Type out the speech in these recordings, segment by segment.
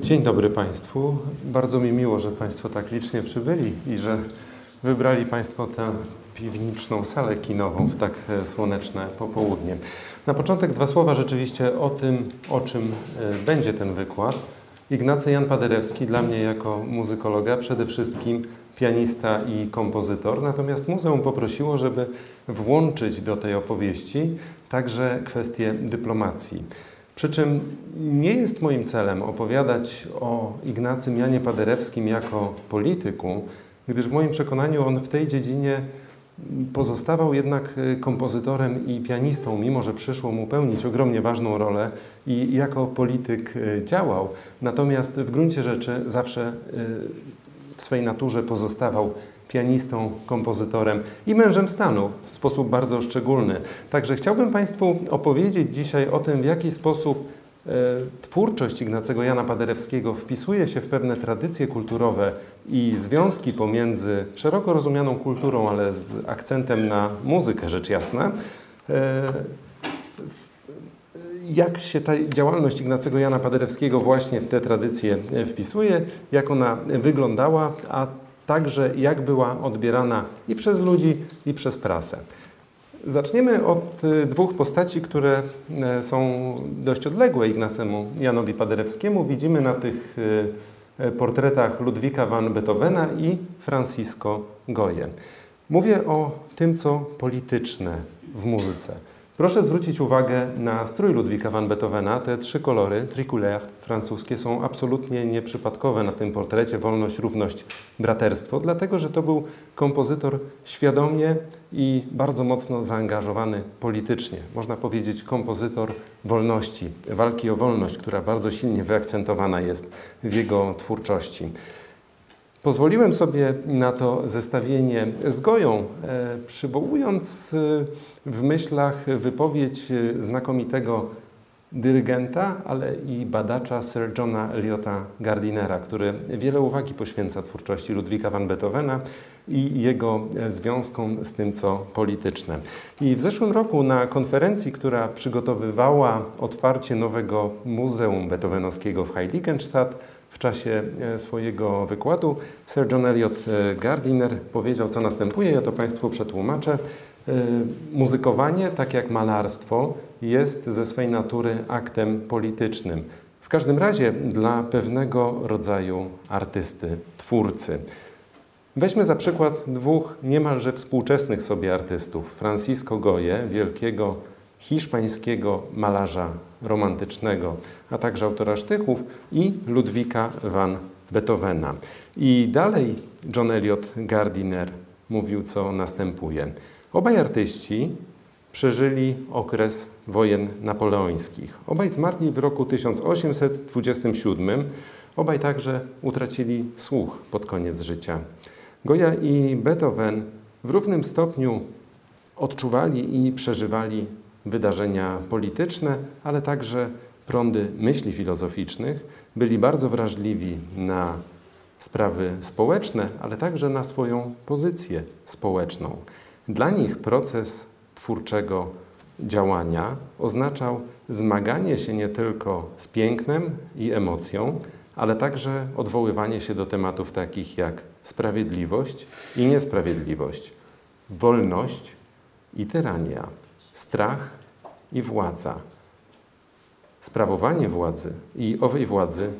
Dzień dobry Państwu. Bardzo mi miło, że Państwo tak licznie przybyli i że wybrali Państwo tę piwniczną salę kinową w tak e, słoneczne popołudnie. Na początek dwa słowa rzeczywiście o tym, o czym e, będzie ten wykład. Ignacy Jan Paderewski dla mnie jako muzykologa przede wszystkim pianista i kompozytor, natomiast muzeum poprosiło, żeby włączyć do tej opowieści także kwestię dyplomacji. Przy czym nie jest moim celem opowiadać o Ignacym Janie Paderewskim jako polityku, gdyż w moim przekonaniu on w tej dziedzinie pozostawał jednak kompozytorem i pianistą, mimo że przyszło mu pełnić ogromnie ważną rolę i jako polityk działał. Natomiast w gruncie rzeczy zawsze w swej naturze pozostawał pianistą, kompozytorem i mężem stanu w sposób bardzo szczególny. Także chciałbym Państwu opowiedzieć dzisiaj o tym, w jaki sposób e, twórczość Ignacego Jana Paderewskiego wpisuje się w pewne tradycje kulturowe i związki pomiędzy szeroko rozumianą kulturą, ale z akcentem na muzykę, rzecz jasna. E, jak się ta działalność Ignacego Jana Paderewskiego właśnie w te tradycje wpisuje, jak ona wyglądała, a także jak była odbierana i przez ludzi, i przez prasę. Zaczniemy od y, dwóch postaci, które y, są dość odległe Ignacemu Janowi Paderewskiemu. Widzimy na tych y, portretach Ludwika van Beethovena i Francisco Goye. Mówię o tym, co polityczne w muzyce. Proszę zwrócić uwagę na strój Ludwika van Beethovena. Te trzy kolory, tricolore francuskie, są absolutnie nieprzypadkowe na tym portrecie wolność, równość, braterstwo, dlatego że to był kompozytor świadomie i bardzo mocno zaangażowany politycznie. Można powiedzieć kompozytor wolności, walki o wolność, która bardzo silnie wyakcentowana jest w jego twórczości. Pozwoliłem sobie na to zestawienie z Goją, e, przywołując e, w myślach wypowiedź e, znakomitego dyrygenta, ale i badacza Sir Johna Eliota Gardinera, który wiele uwagi poświęca twórczości Ludwika van Beethovena i jego związkom z tym, co polityczne. I w zeszłym roku na konferencji, która przygotowywała otwarcie nowego Muzeum Beethovenowskiego w Heiligenstadt, w czasie e, swojego wykładu Sir John Eliot e, Gardiner powiedział, co następuje. Ja to Państwu przetłumaczę. E, muzykowanie, tak jak malarstwo, jest ze swej natury aktem politycznym. W każdym razie dla pewnego rodzaju artysty, twórcy. Weźmy za przykład dwóch niemalże współczesnych sobie artystów. Francisco Goye, wielkiego hiszpańskiego malarza romantycznego, a także autora sztychów i Ludwika van Beethovena. I dalej John Eliot Gardiner mówił, co następuje. Obaj artyści przeżyli okres wojen napoleońskich. Obaj zmarli w roku 1827. Obaj także utracili słuch pod koniec życia. Goya i Beethoven w równym stopniu odczuwali i przeżywali wydarzenia polityczne, ale także prądy myśli filozoficznych, byli bardzo wrażliwi na sprawy społeczne, ale także na swoją pozycję społeczną. Dla nich proces twórczego działania oznaczał zmaganie się nie tylko z pięknem i emocją, ale także odwoływanie się do tematów takich jak sprawiedliwość i niesprawiedliwość, wolność i tyrania, strach i władza, sprawowanie władzy i owej władzy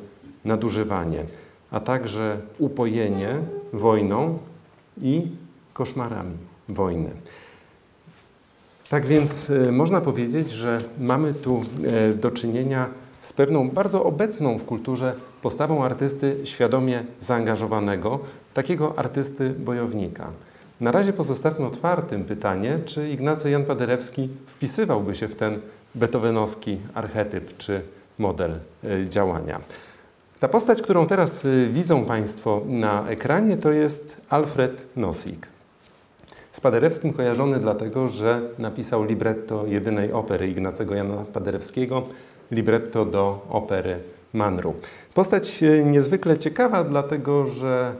nadużywanie, a także upojenie wojną i koszmarami wojny. Tak więc y, można powiedzieć, że mamy tu y, do czynienia z pewną bardzo obecną w kulturze postawą artysty świadomie zaangażowanego, takiego artysty bojownika. Na razie pozostawmy otwartym pytanie, czy Ignacy Jan Paderewski wpisywałby się w ten beethovenowski archetyp czy model e, działania. Ta postać, którą teraz e, widzą Państwo na ekranie, to jest Alfred Nosik. Z Paderewskim kojarzony dlatego, że napisał libretto jedynej opery Ignacego Jana Paderewskiego, libretto do opery Manru. Postać e, niezwykle ciekawa, dlatego że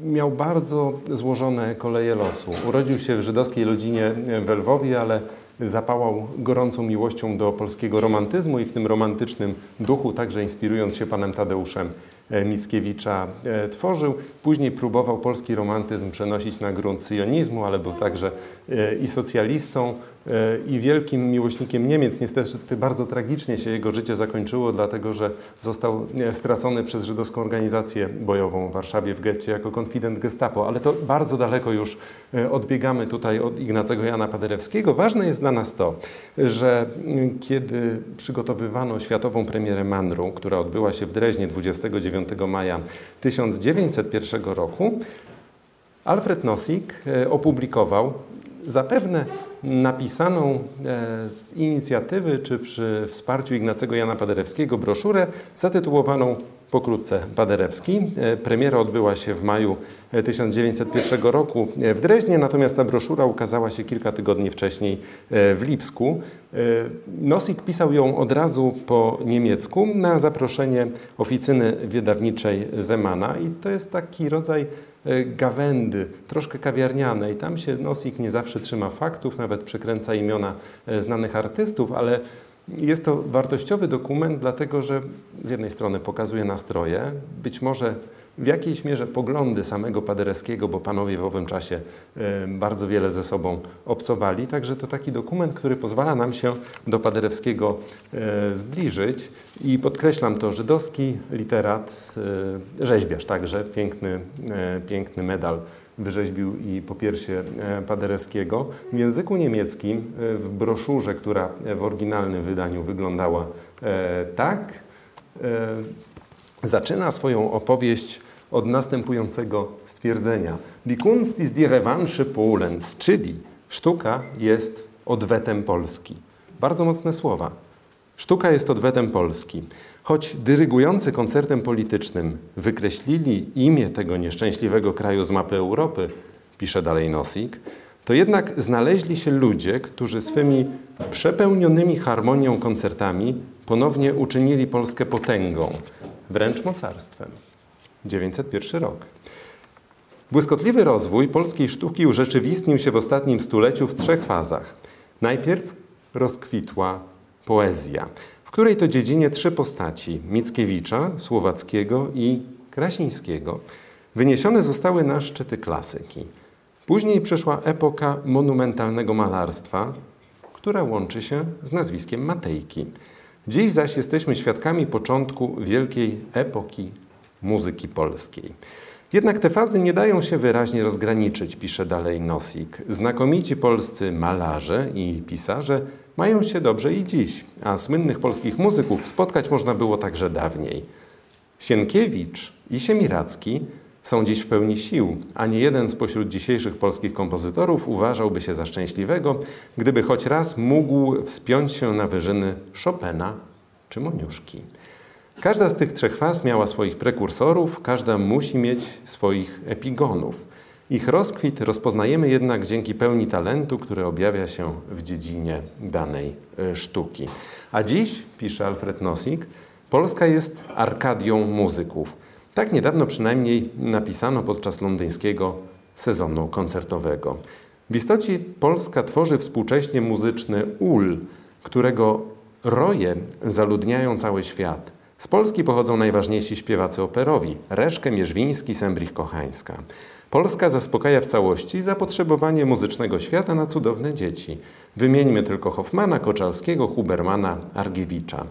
miał bardzo złożone koleje losu. Urodził się w żydowskiej rodzinie w Lwowie, ale zapałał gorącą miłością do polskiego romantyzmu i w tym romantycznym duchu, także inspirując się panem Tadeuszem Mickiewicza e, tworzył. Później próbował polski romantyzm przenosić na grunt syjonizmu, ale był także e, i socjalistą, i wielkim miłośnikiem Niemiec. Niestety bardzo tragicznie się jego życie zakończyło, dlatego że został stracony przez żydowską organizację bojową w Warszawie w getcie jako konfident gestapo. Ale to bardzo daleko już odbiegamy tutaj od Ignacego Jana Paderewskiego. Ważne jest dla nas to, że kiedy przygotowywano światową premierę Manru, która odbyła się w Dreźnie 29 9 maja 1901 roku, Alfred Nossig e, opublikował zapewne napisaną e, z inicjatywy czy przy wsparciu Ignacego Jana Paderewskiego broszurę zatytułowaną pokrótce Paderewski. E, premiera odbyła się w maju 1901 roku w Dreźnie, natomiast ta broszura ukazała się kilka tygodni wcześniej w Lipsku. Nosik pisał ją od razu po niemiecku na zaproszenie oficyny wydawniczej Zemana i to jest taki rodzaj E, gawędy, troszkę kawiarnianej. Tam się Nosik nie zawsze trzyma faktów, nawet przekręca imiona e, znanych artystów, ale jest to wartościowy dokument, dlatego że z jednej strony pokazuje nastroje, być może w jakiejś mierze poglądy samego Paderewskiego, bo panowie w owym czasie e, bardzo wiele ze sobą obcowali. Także to taki dokument, który pozwala nam się do Paderewskiego e, zbliżyć. I podkreślam to, żydowski literat, e, rzeźbiarz także, piękny, piękny medal wyrzeźbił i po piersie Paderewskiego. W języku niemieckim, w broszurze, która w oryginalnym wydaniu wyglądała tak, zaczyna swoją opowieść od następującego stwierdzenia. Die Kunst ist die Revanche Polens, czyli sztuka jest odwetem Polski. Bardzo mocne słowa. Sztuka jest odwetem Polski. Choć dyrygujący koncertem politycznym wykreślili imię tego nieszczęśliwego kraju z mapy Europy, pisze dalej Nosik, to jednak znaleźli się ludzie, którzy swymi przepełnionymi harmonią koncertami ponownie uczynili Polskę potęgą, wręcz mocarstwem. 901 rok. Błyskotliwy rozwój polskiej sztuki urzeczywistnił się w ostatnim stuleciu w trzech fazach. Najpierw rozkwitła poezja, w której to dziedzinie trzy postaci Mickiewicza, Słowackiego i Krasińskiego wyniesione zostały na szczyty klasyki. Później przyszła epoka monumentalnego malarstwa, która łączy się z nazwiskiem Matejki. Dziś zaś jesteśmy świadkami początku wielkiej epoki muzyki polskiej. Jednak te fazy nie dają się wyraźnie rozgraniczyć, pisze dalej Nosik. Znakomici polscy malarze i pisarze mają się dobrze i dziś, a słynnych polskich muzyków spotkać można było także dawniej. Sienkiewicz i Siemiracki są dziś w pełni sił, a nie jeden spośród dzisiejszych polskich kompozytorów uważałby się za szczęśliwego, gdyby choć raz mógł wspiąć się na wyżyny Chopina czy Moniuszki. Każda z tych trzech faz miała swoich prekursorów, każda musi mieć swoich epigonów. Ich rozkwit rozpoznajemy jednak dzięki pełni talentu, który objawia się w dziedzinie danej e, sztuki. A dziś, pisze Alfred Nosik, Polska jest arkadią muzyków. Tak niedawno przynajmniej napisano podczas londyńskiego sezonu koncertowego. W istocie Polska tworzy współcześnie muzyczny ul, którego roje zaludniają cały świat. Z Polski pochodzą najważniejsi śpiewacy operowi Reszkę, Mierzwiński, Sembrich Kochańska. Polska zaspokaja w całości zapotrzebowanie muzycznego świata na cudowne dzieci. Wymieńmy tylko Hoffmana, Koczalskiego, Hubermana, Argiewicza.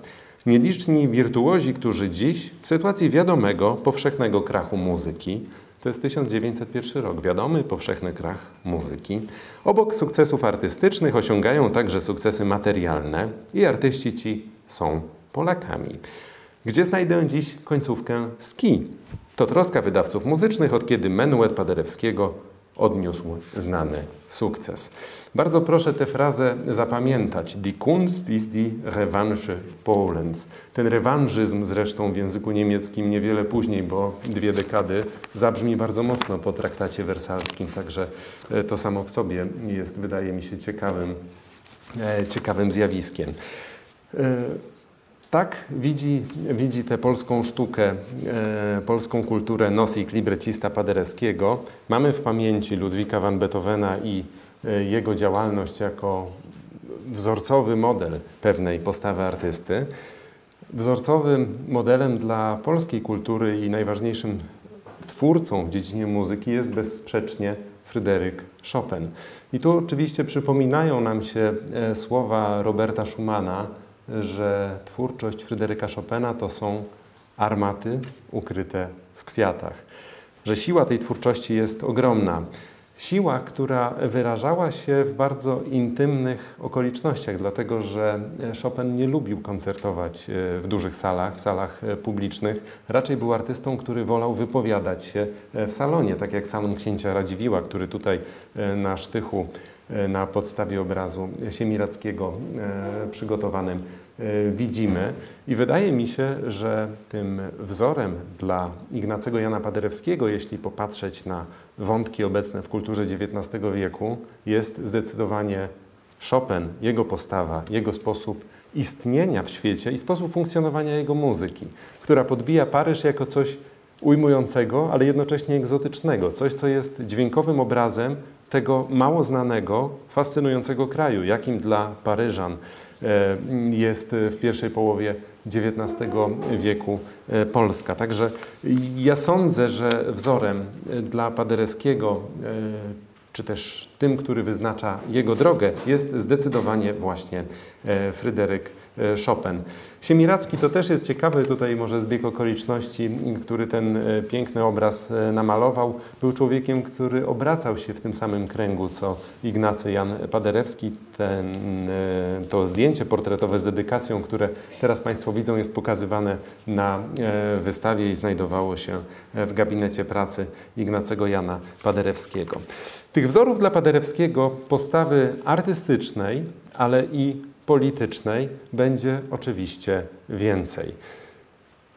Nieliczni wirtuozi, którzy dziś, w sytuacji wiadomego, powszechnego krachu muzyki, to jest 1901 rok, wiadomy, powszechny krach muzyki, obok sukcesów artystycznych osiągają także sukcesy materialne i artyści ci są Polakami. Gdzie znajdę dziś końcówkę ski? To troska wydawców muzycznych, od kiedy menuet Paderewskiego odniósł znany sukces. Bardzo proszę tę frazę zapamiętać. Die Kunst ist die Revanche Polens. Ten rewanżyzm zresztą w języku niemieckim niewiele później, bo dwie dekady, zabrzmi bardzo mocno po traktacie wersalskim, także e, to samo w sobie jest, wydaje mi się, ciekawym, e, ciekawym zjawiskiem. Tak widzi, widzi tę polską sztukę, e, polską kulturę nosik librecista Paderewskiego. Mamy w pamięci Ludwika van Beethovena i e, jego działalność jako wzorcowy model pewnej postawy artysty. Wzorcowym modelem dla polskiej kultury i najważniejszym twórcą w dziedzinie muzyki jest bezsprzecznie Fryderyk Chopin. I tu oczywiście przypominają nam się e, słowa Roberta Schumana, że twórczość Fryderyka Chopina to są armaty ukryte w kwiatach. Że siła tej twórczości jest ogromna. Siła, która wyrażała się w bardzo intymnych okolicznościach, dlatego że Chopin nie lubił koncertować e, w dużych salach, w salach e, publicznych. Raczej był artystą, który wolał wypowiadać się e, w salonie, tak jak salon księcia Radziwiła, który tutaj na sztychu na podstawie obrazu Siemirackiego przygotowanym widzimy. I wydaje mi się, że tym wzorem dla Ignacego Jana Paderewskiego, jeśli popatrzeć na wątki obecne w kulturze XIX wieku, jest zdecydowanie Chopin, jego postawa, jego sposób istnienia w świecie i sposób funkcjonowania jego muzyki, która podbija Paryż jako coś ujmującego, ale jednocześnie egzotycznego, coś, co jest dźwiękowym obrazem tego mało znanego, fascynującego kraju, jakim dla Paryżan E, jest w pierwszej połowie XIX wieku e, Polska. Także ja sądzę, że wzorem dla Paderewskiego, e, czy też tym, który wyznacza jego drogę, jest zdecydowanie właśnie Fryderyk E, Chopin. Siemiracki to też jest ciekawy tutaj może zbieg okoliczności, który ten e, piękny obraz e, namalował. Był człowiekiem, który obracał się w tym samym kręgu co Ignacy Jan Paderewski. Ten, to zdjęcie portretowe z dedykacją, które teraz Państwo widzą, jest pokazywane na wystawie i znajdowało się w gabinecie pracy Ignacego Jana Paderewskiego. Tych wzorów dla Paderewskiego postawy artystycznej, ale i politycznej będzie oczywiście więcej.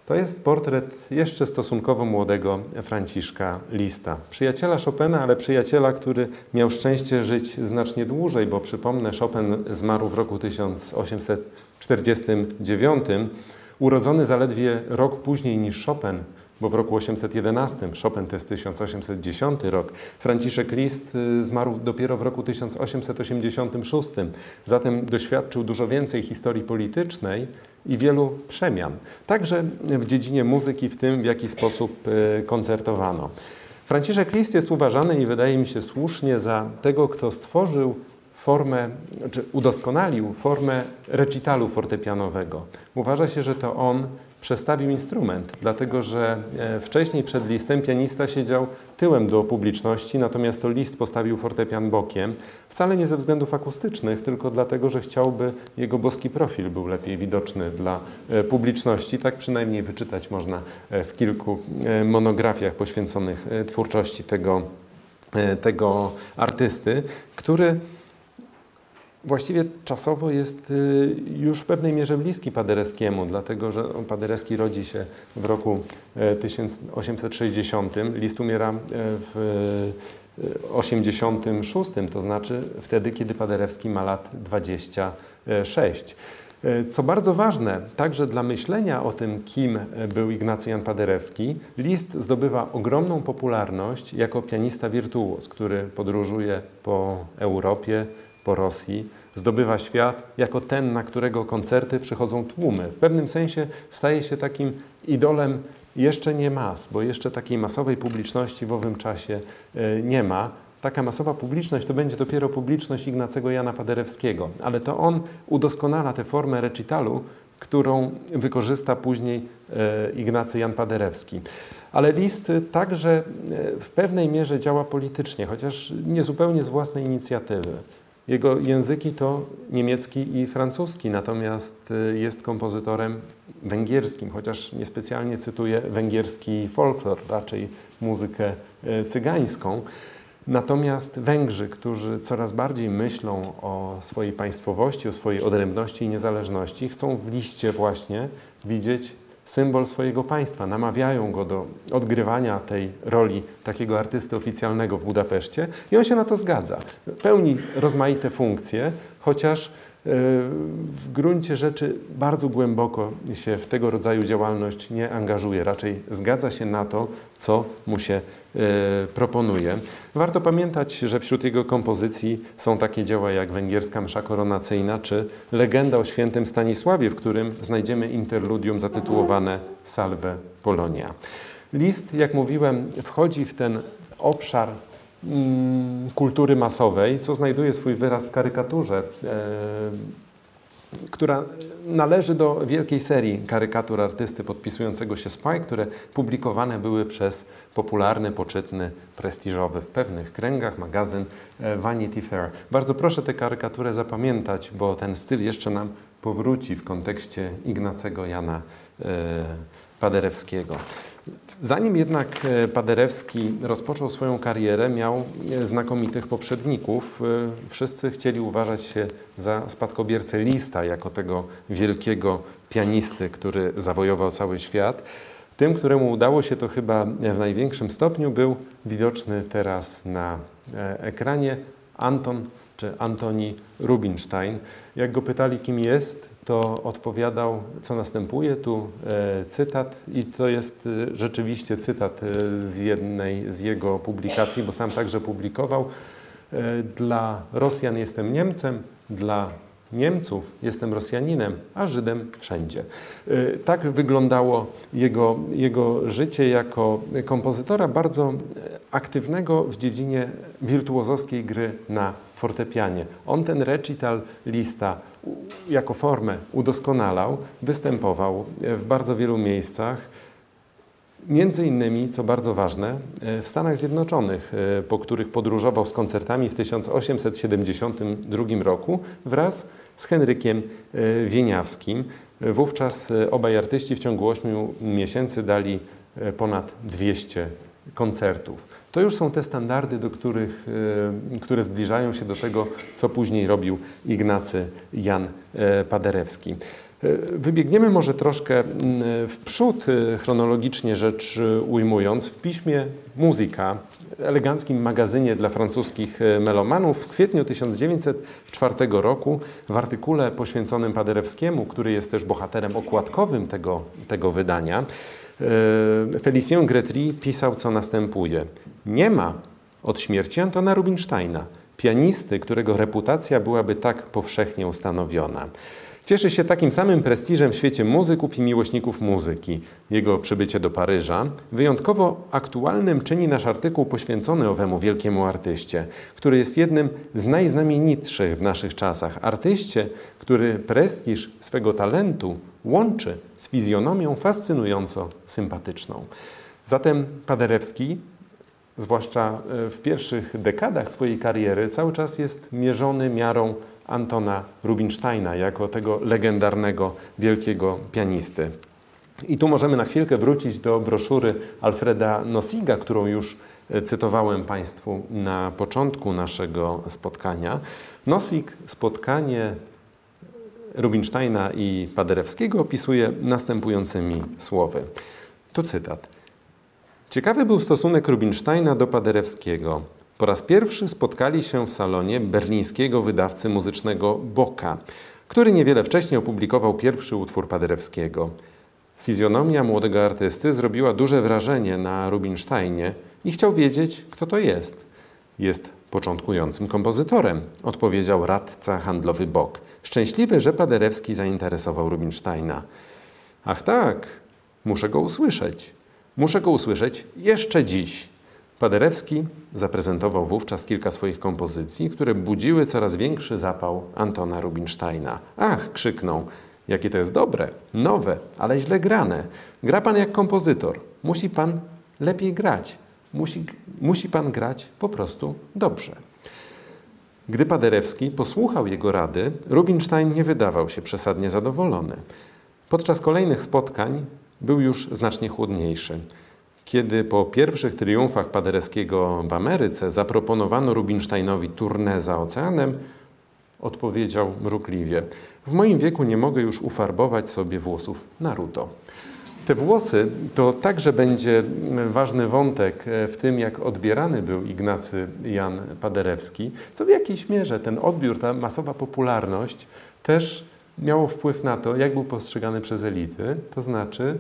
To jest portret jeszcze stosunkowo młodego Franciszka Lista. Przyjaciela Chopina, ale przyjaciela, który miał szczęście żyć znacznie dłużej, bo przypomnę, Chopin zmarł w roku 1849, urodzony zaledwie rok później niż Chopin, bo w roku 811, Chopin to jest 1810 rok, Franciszek List y, zmarł dopiero w roku 1886, zatem doświadczył dużo więcej historii politycznej i wielu przemian, także w dziedzinie muzyki, w tym w jaki sposób y, koncertowano. Franciszek List jest uważany i wydaje mi się słusznie za tego, kto stworzył formę, czy udoskonalił formę recitalu fortepianowego. Uważa się, że to on przestawił instrument, dlatego że e, wcześniej przed listem pianista siedział tyłem do publiczności, natomiast to list postawił fortepian bokiem, wcale nie ze względów akustycznych, tylko dlatego, że chciałby jego boski profil był lepiej widoczny dla e, publiczności. Tak przynajmniej wyczytać można e, w kilku monografiach poświęconych twórczości tego, tego artysty, który właściwie czasowo jest y, już w pewnej mierze bliski Paderewskiemu, dlatego że Paderewski rodzi się w roku 1860, e, list umiera e, w 86, e, to znaczy wtedy, kiedy Paderewski ma lat 26. Co bardzo ważne, także dla myślenia o tym, kim był Ignacy Jan Paderewski, list zdobywa ogromną popularność jako pianista wirtuoz, który podróżuje po Europie, po Rosji, zdobywa świat jako ten, na którego koncerty przychodzą tłumy. W pewnym sensie staje się takim idolem jeszcze nie mas, bo jeszcze takiej masowej publiczności w owym czasie e, nie ma. Taka masowa publiczność to będzie dopiero publiczność Ignacego Jana Paderewskiego, ale to on udoskonala tę formę recitalu, którą wykorzysta później e, Ignacy Jan Paderewski. Ale list także e, w pewnej mierze działa politycznie, chociaż nie zupełnie z własnej inicjatywy. Jego języki to niemiecki i francuski, natomiast y, jest kompozytorem węgierskim, chociaż niespecjalnie cytuje węgierski folklor, raczej muzykę y, cygańską. Natomiast Węgrzy, którzy coraz bardziej myślą o swojej państwowości, o swojej odrębności i niezależności, chcą w liście właśnie widzieć symbol swojego państwa. Namawiają go do odgrywania tej roli takiego artysty oficjalnego w Budapeszcie i on się na to zgadza. Pełni rozmaite funkcje, chociaż w gruncie rzeczy bardzo głęboko się w tego rodzaju działalność nie angażuje, raczej zgadza się na to, co mu się e, proponuje. Warto pamiętać, że wśród jego kompozycji są takie dzieła jak Węgierska Msza Koronacyjna czy Legenda o świętym Stanisławie, w którym znajdziemy interludium zatytułowane Salve Polonia. List, jak mówiłem, wchodzi w ten obszar mm, kultury masowej, co znajduje swój wyraz w karykaturze, e, która należy do wielkiej serii karykatur artysty podpisującego się Spy, które publikowane były przez popularny, poczytny, prestiżowy w pewnych kręgach magazyn e, Vanity Fair. Bardzo proszę tę karykaturę zapamiętać, bo ten styl jeszcze nam powróci w kontekście Ignacego Jana e, Paderewskiego. Zanim jednak e, Paderewski rozpoczął swoją karierę, miał e, znakomitych poprzedników. E, wszyscy chcieli uważać się za spadkobiercę Lista, jako tego wielkiego pianisty, który zawojował cały świat. Tym, któremu udało się to chyba w największym stopniu, był widoczny teraz na ekranie Anton czy Antoni Rubinstein. Jak go pytali, kim jest, to odpowiadał, co następuje. Tu e, cytat, i to jest e, rzeczywiście cytat e, z jednej z jego publikacji, bo sam także publikował. E, dla Rosjan jestem Niemcem, dla Niemców jestem Rosjaninem, a Żydem wszędzie. E, tak wyglądało jego, jego życie jako kompozytora bardzo aktywnego w dziedzinie wirtuozowskiej gry na fortepianie. On ten recital lista jako formę udoskonalał, występował w bardzo wielu miejscach. Między innymi, co bardzo ważne, w Stanach Zjednoczonych, po których podróżował z koncertami w 1872 roku wraz z Henrykiem Wieniawskim. Wówczas obaj artyści w ciągu 8 miesięcy dali ponad 200 koncertów. To już są te standardy, do których, e, które zbliżają się do tego, co później robił Ignacy Jan e, Paderewski. E, wybiegniemy może troszkę w przód, chronologicznie rzecz ujmując. W piśmie Muzyka, eleganckim magazynie dla francuskich melomanów, w kwietniu 1904 roku w artykule poświęconym Paderewskiemu, który jest też bohaterem okładkowym tego, tego wydania, Felicien Gretry pisał, co następuje. Nie ma od śmierci Antona Rubinsteina, pianisty, którego reputacja byłaby tak powszechnie ustanowiona. Cieszy się takim samym prestiżem w świecie muzyków i miłośników muzyki. Jego przybycie do Paryża wyjątkowo aktualnym czyni nasz artykuł poświęcony owemu wielkiemu artyście, który jest jednym z najznamienitszych w naszych czasach. Artyście, który prestiż swego talentu łączy z fizjonomią fascynująco sympatyczną. Zatem Paderewski zwłaszcza e, w pierwszych dekadach swojej kariery, cały czas jest mierzony miarą Antona Rubinsteina jako tego legendarnego, wielkiego pianisty. I tu możemy na chwilkę wrócić do broszury Alfreda Nosiga, którą już e, cytowałem Państwu na początku naszego spotkania. Nosig spotkanie Rubinsteina i Paderewskiego opisuje następującymi słowy. Tu cytat. Ciekawy był stosunek Rubinsteina do Paderewskiego. Po raz pierwszy spotkali się w salonie berlińskiego wydawcy muzycznego Boka, który niewiele wcześniej opublikował pierwszy utwór Paderewskiego. Fizjonomia młodego artysty zrobiła duże wrażenie na Rubinsteinie i chciał wiedzieć, kto to jest. Jest początkującym kompozytorem, odpowiedział radca handlowy Bok. Szczęśliwy, że Paderewski zainteresował Rubinsteina. Ach tak, muszę go usłyszeć. Muszę go usłyszeć jeszcze dziś. Paderewski zaprezentował wówczas kilka swoich kompozycji, które budziły coraz większy zapał Antona Rubinsteina. Ach, krzyknął, jakie to jest dobre, nowe, ale źle grane. Gra pan jak kompozytor. Musi pan lepiej grać. Musi, musi pan grać po prostu dobrze. Gdy Paderewski posłuchał jego rady, Rubinstein nie wydawał się przesadnie zadowolony. Podczas kolejnych spotkań był już znacznie chłodniejszy. Kiedy po pierwszych triumfach Paderewskiego w Ameryce zaproponowano Rubinsteinowi turnę za oceanem, odpowiedział mrukliwie: W moim wieku nie mogę już ufarbować sobie włosów Naruto. Te włosy to także będzie ważny wątek w tym, jak odbierany był Ignacy Jan Paderewski, co w jakiejś mierze ten odbiór, ta masowa popularność też miało wpływ na to, jak był postrzegany przez elity, to znaczy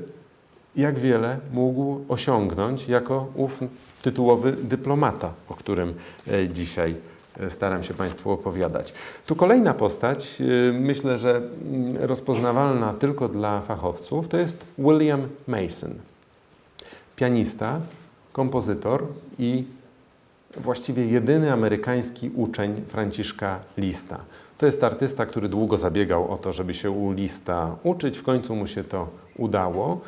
jak wiele mógł osiągnąć jako ów tytułowy dyplomata, o którym e, dzisiaj e, staram się Państwu opowiadać. Tu kolejna postać, e, myślę, że mm, rozpoznawalna tylko dla fachowców, to jest William Mason. Pianista, kompozytor i właściwie jedyny amerykański uczeń Franciszka Lista. To jest artysta, który długo zabiegał o to, żeby się u Lista uczyć. W końcu mu się to udało.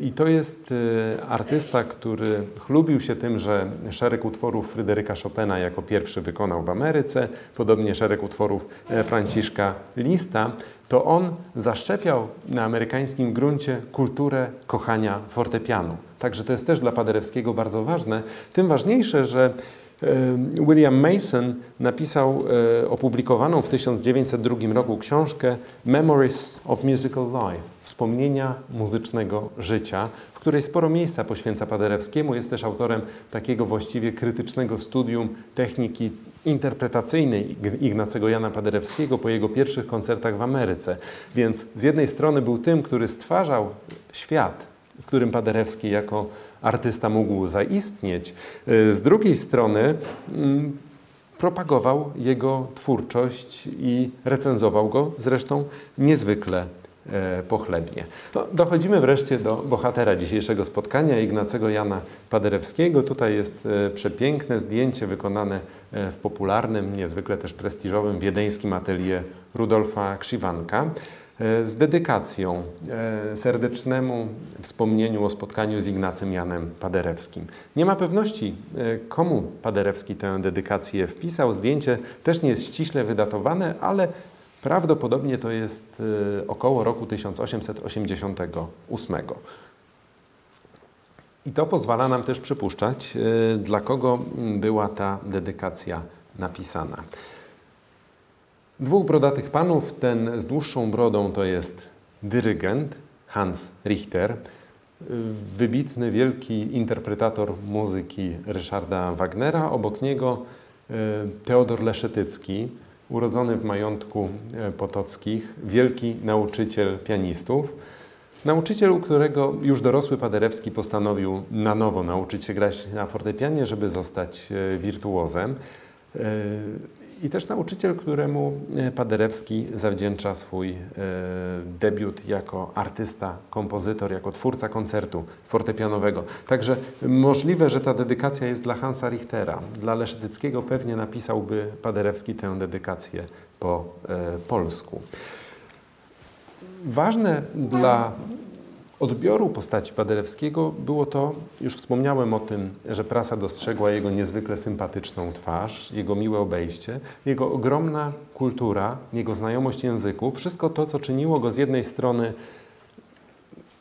I to jest y, artysta, który chlubił się tym, że szereg utworów Fryderyka Chopina jako pierwszy wykonał w Ameryce, podobnie szereg utworów e, Franciszka Lista, to on zaszczepiał na amerykańskim gruncie kulturę kochania fortepianu. Także to jest też dla Paderewskiego bardzo ważne. Tym ważniejsze, że William Mason napisał e, opublikowaną w 1902 roku książkę Memories of Musical Life Wspomnienia muzycznego życia, w której sporo miejsca poświęca Paderewskiemu. Jest też autorem takiego właściwie krytycznego studium techniki interpretacyjnej Ignacego Jana Paderewskiego po jego pierwszych koncertach w Ameryce. Więc z jednej strony był tym, który stwarzał świat, w którym Paderewski jako artysta mógł zaistnieć. Z drugiej strony mm, propagował jego twórczość i recenzował go zresztą niezwykle E, pochlebnie. No, dochodzimy wreszcie do bohatera dzisiejszego spotkania, Ignacego Jana Paderewskiego. Tutaj jest e, przepiękne zdjęcie wykonane e, w popularnym, niezwykle też prestiżowym wiedeńskim atelier Rudolfa Krzywanka z dedykacją serdecznemu wspomnieniu o spotkaniu z Ignacym Janem Paderewskim. Nie ma pewności, komu Paderewski tę dedykację wpisał. Zdjęcie też nie jest ściśle wydatowane, ale Prawdopodobnie to jest około roku 1888. I to pozwala nam też przypuszczać, dla kogo była ta dedykacja napisana. Dwóch brodatych panów, ten z dłuższą brodą to jest dyrygent Hans Richter, wybitny, wielki interpretator muzyki Ryszarda Wagnera. Obok niego y, Teodor Leszetycki, urodzony w majątku e, potockich, wielki nauczyciel pianistów. Nauczyciel, u którego już dorosły Paderewski postanowił na nowo nauczyć się grać na fortepianie, żeby zostać e, wirtuozem. I też nauczyciel, któremu e, Paderewski zawdzięcza swój e, debiut jako artysta, kompozytor, jako twórca koncertu fortepianowego. Także możliwe, że ta dedykacja jest dla Hansa Richtera. Dla Leszetyckiego pewnie napisałby Paderewski tę dedykację po e, polsku. Ważne dla odbioru postaci Paderewskiego było to, już wspomniałem o tym, że prasa dostrzegła jego niezwykle sympatyczną twarz, jego miłe obejście, jego ogromna kultura, jego znajomość języków, wszystko to, co czyniło go z jednej strony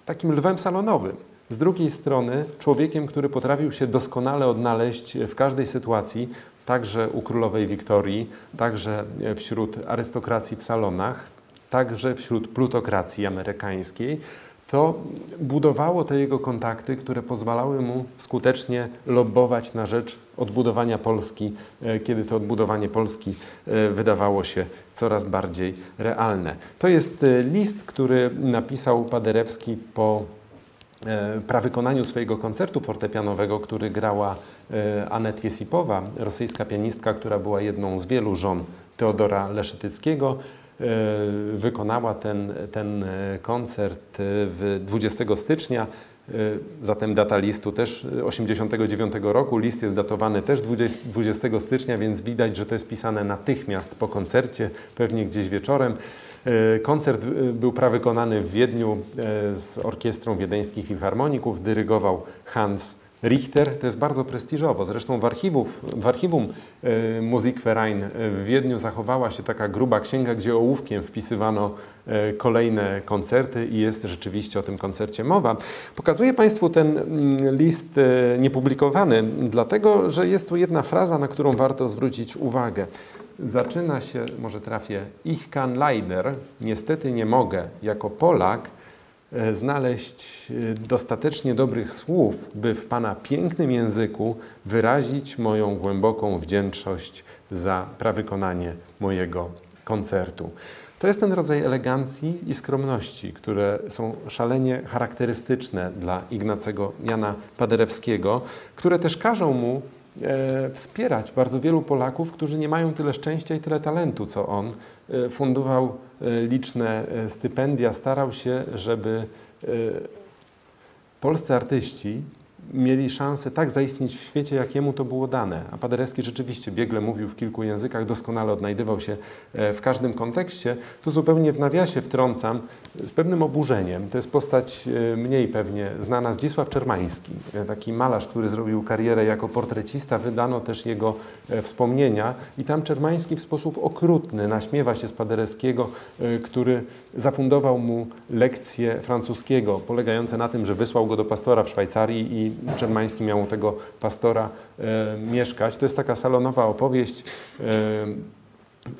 takim lwem salonowym, z drugiej strony człowiekiem, który potrafił się doskonale odnaleźć w każdej sytuacji, także u królowej Wiktorii, także wśród arystokracji w salonach, także wśród plutokracji amerykańskiej to budowało te jego kontakty, które pozwalały mu skutecznie lobbować na rzecz odbudowania Polski, e, kiedy to odbudowanie Polski e, wydawało się coraz bardziej realne. To jest e, list, który napisał Paderewski po prawykonaniu swojego koncertu fortepianowego, który grała Anet Jesipowa, rosyjska pianistka, która była jedną z wielu żon Teodora Leszetyckiego. E, wykonała ten, ten e, koncert w 20 stycznia. E, zatem data listu też 89 roku. List jest datowany też 20, 20 stycznia, więc widać, że to jest pisane natychmiast po koncercie, pewnie gdzieś wieczorem. Koncert był prawykonany w Wiedniu z orkiestrą wiedeńskich filharmoników. Dyrygował Hans Richter to jest bardzo prestiżowo. Zresztą w, archiwów, w archiwum e, Musikverein w Wiedniu zachowała się taka gruba księga, gdzie ołówkiem wpisywano e, kolejne koncerty i jest rzeczywiście o tym koncercie mowa. Pokazuję Państwu ten mm, list e, niepublikowany, dlatego że jest tu jedna fraza, na którą warto zwrócić uwagę. Zaczyna się, może trafię, Ich kann leider, niestety nie mogę, jako Polak, E, znaleźć e, dostatecznie dobrych słów, by w Pana pięknym języku wyrazić moją głęboką wdzięczność za prawykonanie mojego koncertu. To jest ten rodzaj elegancji i skromności, które są szalenie charakterystyczne dla Ignacego Jana Paderewskiego, które też każą mu e, wspierać bardzo wielu Polaków, którzy nie mają tyle szczęścia i tyle talentu, co on. E, fundował e, liczne e, stypendia, starał się, żeby e, polscy artyści mieli szansę tak zaistnieć w świecie, jak jemu to było dane. A Paderewski rzeczywiście biegle mówił w kilku językach, doskonale odnajdywał się e, w każdym kontekście. Tu zupełnie w nawiasie wtrącam z pewnym oburzeniem. To jest postać e, mniej pewnie znana, Zdzisław Czermański, e, taki malarz, który zrobił karierę jako portrecista. Wydano też jego wspomnienia i tam Czermański w sposób okrutny naśmiewa się z Paderewskiego, który zafundował mu lekcje francuskiego, polegające na tym, że wysłał go do pastora w Szwajcarii i Czermański miał u tego pastora e, mieszkać. To jest taka salonowa opowieść e,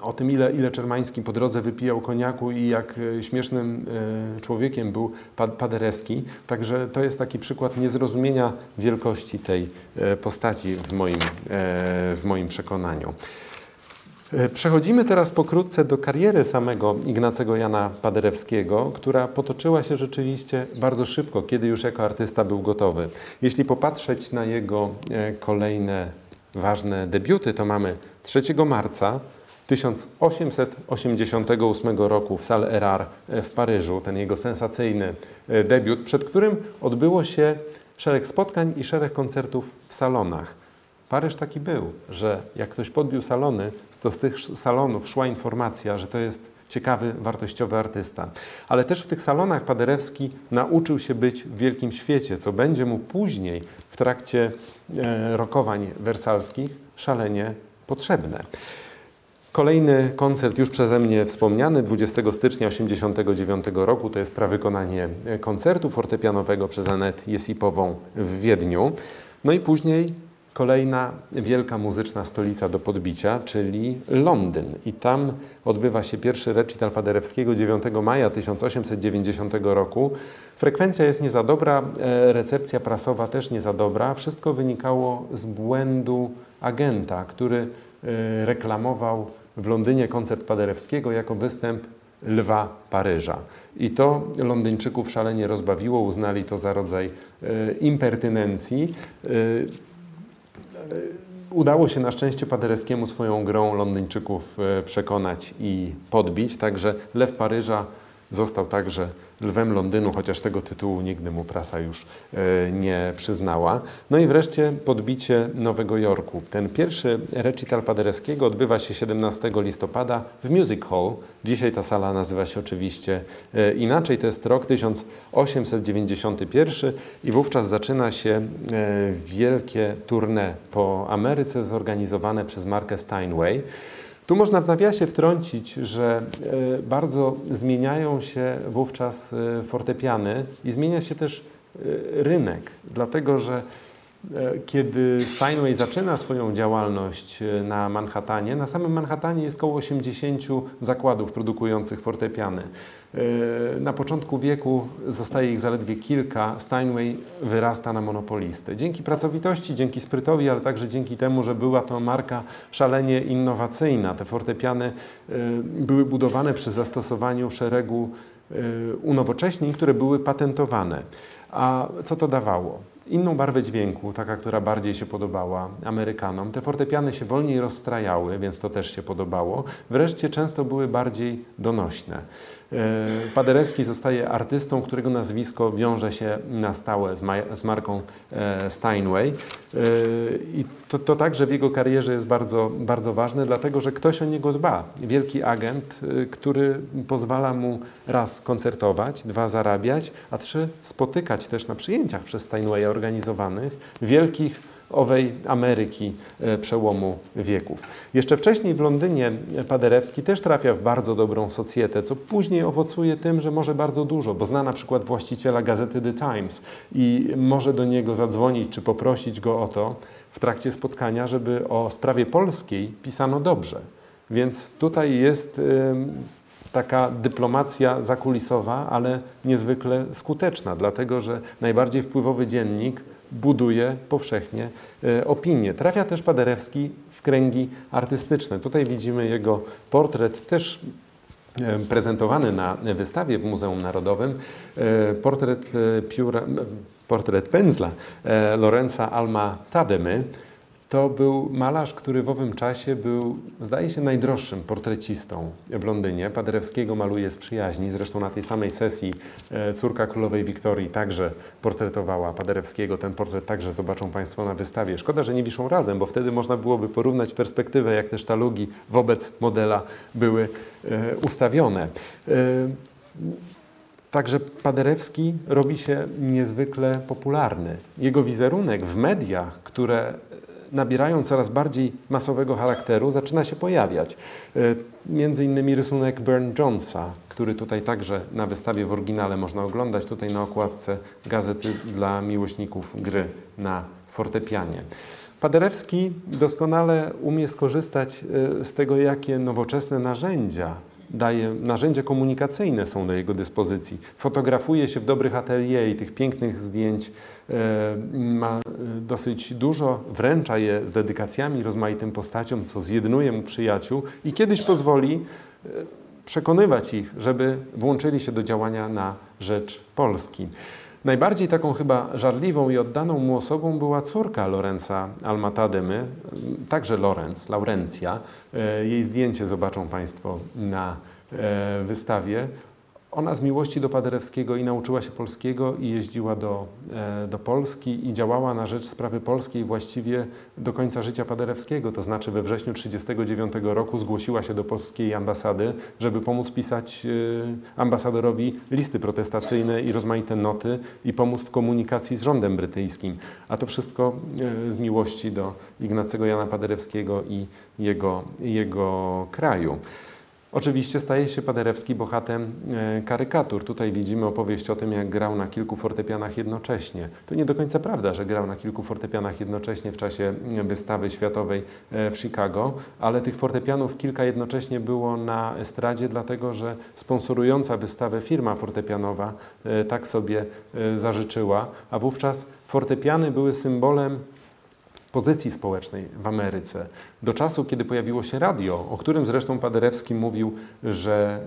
o tym, ile, ile Czermański po drodze wypijał koniaku i jak e, śmiesznym człowiekiem był Paderewski. Także to jest taki przykład niezrozumienia wielkości tej postaci w moim, w moim przekonaniu. E, przechodzimy teraz pokrótce do kariery samego Ignacego Jana Paderewskiego, która potoczyła się rzeczywiście bardzo szybko, kiedy już jako artysta był gotowy. Jeśli popatrzeć na jego e, kolejne ważne debiuty, to mamy 3 marca 1888 roku w Salle Erard w Paryżu, ten jego sensacyjny e, debiut, przed którym odbyło się szereg spotkań i szereg koncertów w salonach. Paryż taki był, że jak ktoś podbił salony, to z tych salonów szła informacja, że to jest ciekawy, wartościowy artysta. Ale też w tych salonach Paderewski nauczył się być w wielkim świecie, co będzie mu później w trakcie e, rokowań wersalskich szalenie potrzebne. Kolejny koncert już przeze mnie wspomniany 20 stycznia 1989 roku to jest prawykonanie koncertu fortepianowego przez Anet Jesipową w Wiedniu. No i później kolejna wielka muzyczna stolica do podbicia, czyli Londyn. I tam odbywa się pierwszy recital Paderewskiego 9 maja 1890 roku. Frekwencja jest nie za dobra, e, recepcja prasowa też nie za dobra. Wszystko wynikało z błędu agenta, który e, reklamował w Londynie koncert Paderewskiego jako występ Lwa Paryża. I to Londyńczyków szalenie rozbawiło, uznali to za rodzaj e, impertynencji. Udało się na szczęście Paderewskiemu swoją grą Londyńczyków e, przekonać i podbić, także Lew Paryża został także lwem Londynu, chociaż tego tytułu nigdy mu prasa już e, nie przyznała. No i wreszcie podbicie Nowego Jorku. Ten pierwszy recital Paderewskiego odbywa się 17 listopada w Music Hall. Dzisiaj ta sala nazywa się oczywiście e, inaczej. To jest rok 1891 i wówczas zaczyna się e, wielkie tournée po Ameryce zorganizowane przez Markę Steinway. Tu można w nawiasie wtrącić, że e, bardzo zmieniają się wówczas e, fortepiany i zmienia się też e, rynek, dlatego że kiedy Steinway zaczyna swoją działalność na Manhattanie, na samym Manhattanie jest około 80 zakładów produkujących fortepiany. E, na początku wieku zostaje ich zaledwie kilka. Steinway wyrasta na monopolistę. Dzięki pracowitości, dzięki sprytowi, ale także dzięki temu, że była to marka szalenie innowacyjna. Te fortepiany e, były budowane przy zastosowaniu szeregu e, unowocześnień, które były patentowane. A co to dawało? Inną barwę dźwięku, taka, która bardziej się podobała Amerykanom. Te fortepiany się wolniej rozstrajały, więc to też się podobało. Wreszcie często były bardziej donośne. E, Paderewski zostaje artystą, którego nazwisko wiąże się na stałe z, z marką e, Steinway. E, I to, to także w jego karierze jest bardzo, bardzo ważne, dlatego że ktoś o niego dba. Wielki agent, który pozwala mu raz koncertować, dwa zarabiać, a trzy spotykać też na przyjęciach przez Steinwaya organizowanych wielkich owej Ameryki e, przełomu wieków. Jeszcze wcześniej w Londynie Paderewski też trafia w bardzo dobrą socjetę, co później owocuje tym, że może bardzo dużo, bo zna na przykład właściciela gazety The Times i może do niego zadzwonić czy poprosić go o to w trakcie spotkania, żeby o sprawie polskiej pisano dobrze. Więc tutaj jest taka dyplomacja zakulisowa, ale niezwykle skuteczna, dlatego że najbardziej wpływowy dziennik buduje powszechnie e, opinię. Trafia też Paderewski w kręgi artystyczne. Tutaj widzimy jego portret też prezentowany na wystawie w Muzeum Narodowym portret pióra, portret pędzla Lorenza Alma Tademy to był malarz, który w owym czasie był, zdaje się, najdroższym portrecistą w Londynie. Paderewskiego maluje z przyjaźni. Zresztą na tej samej sesji e, córka królowej Wiktorii także portretowała Paderewskiego. Ten portret także zobaczą Państwo na wystawie. Szkoda, że nie wiszą razem, bo wtedy można byłoby porównać perspektywę, jak te sztalugi wobec modela były e, ustawione. E, Także Paderewski robi się niezwykle popularny. Jego wizerunek w mediach, które nabierają coraz bardziej masowego charakteru, zaczyna się pojawiać. E, między innymi rysunek Burn Jonesa, który tutaj także na wystawie w oryginale można oglądać, tutaj na okładce gazety dla miłośników gry na fortepianie. Paderewski doskonale umie skorzystać e, z tego, jakie nowoczesne narzędzia daje, narzędzia komunikacyjne są do jego dyspozycji. Fotografuje się w dobrych atelier i tych pięknych zdjęć e, ma e, dosyć dużo, wręcza je z dedykacjami rozmaitym postaciom, co zjednuje mu przyjaciół i kiedyś pozwoli e, przekonywać ich, żeby włączyli się do działania na rzecz Polski. Najbardziej taką chyba żarliwą i oddaną mu osobą była córka Lorenza Almatademy, także Lorenz, Laurencja. E, jej zdjęcie zobaczą Państwo na e, wystawie. Ona z miłości do Paderewskiego i nauczyła się polskiego i jeździła do, e, do Polski i działała na rzecz sprawy polskiej właściwie do końca życia Paderewskiego. To znaczy we wrześniu 1939 roku zgłosiła się do polskiej ambasady, żeby pomóc pisać e, ambasadorowi listy protestacyjne i rozmaite noty i pomóc w komunikacji z rządem brytyjskim. A to wszystko e, z miłości do Ignacego Jana Paderewskiego i jego, jego kraju. Oczywiście staje się Paderewski bohatem e, karykatur. Tutaj widzimy opowieść o tym, jak grał na kilku fortepianach jednocześnie. To nie do końca prawda, że grał na kilku fortepianach jednocześnie w czasie e, wystawy światowej e, w Chicago, ale tych fortepianów kilka jednocześnie było na estradzie, dlatego że sponsorująca wystawę firma fortepianowa tak sobie zażyczyła, a wówczas fortepiany były symbolem pozycji społecznej w Ameryce. Do czasu, kiedy pojawiło się radio, o którym zresztą Paderewski mówił, że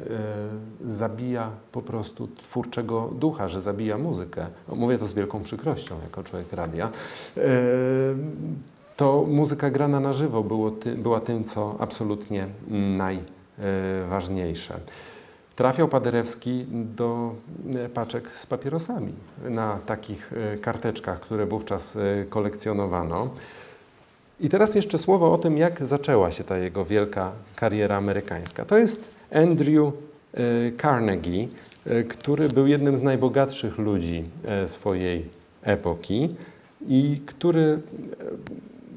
e, zabija po prostu twórczego ducha, że zabija muzykę. No, mówię to z wielką przykrością jako człowiek radia. E, to muzyka grana na żywo było ty, była tym, co absolutnie najważniejsze. Trafiał Paderewski do e, paczek z papierosami na takich e, karteczkach, które wówczas e, kolekcjonowano. I teraz jeszcze słowo o tym, jak zaczęła się ta jego wielka kariera amerykańska. To jest Andrew Carnegie, który był jednym z najbogatszych ludzi swojej epoki i który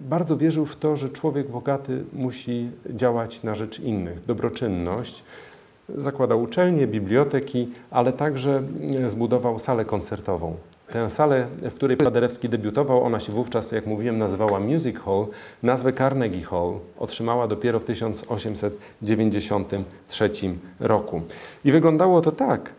bardzo wierzył w to, że człowiek bogaty musi działać na rzecz innych, dobroczynność. Zakładał uczelnie, biblioteki, ale także e, zbudował salę koncertową. Tę salę, w której Paderewski debiutował, ona się wówczas, jak mówiłem, nazywała Music Hall. Nazwę Carnegie Hall otrzymała dopiero w 1893 roku. I wyglądało to tak,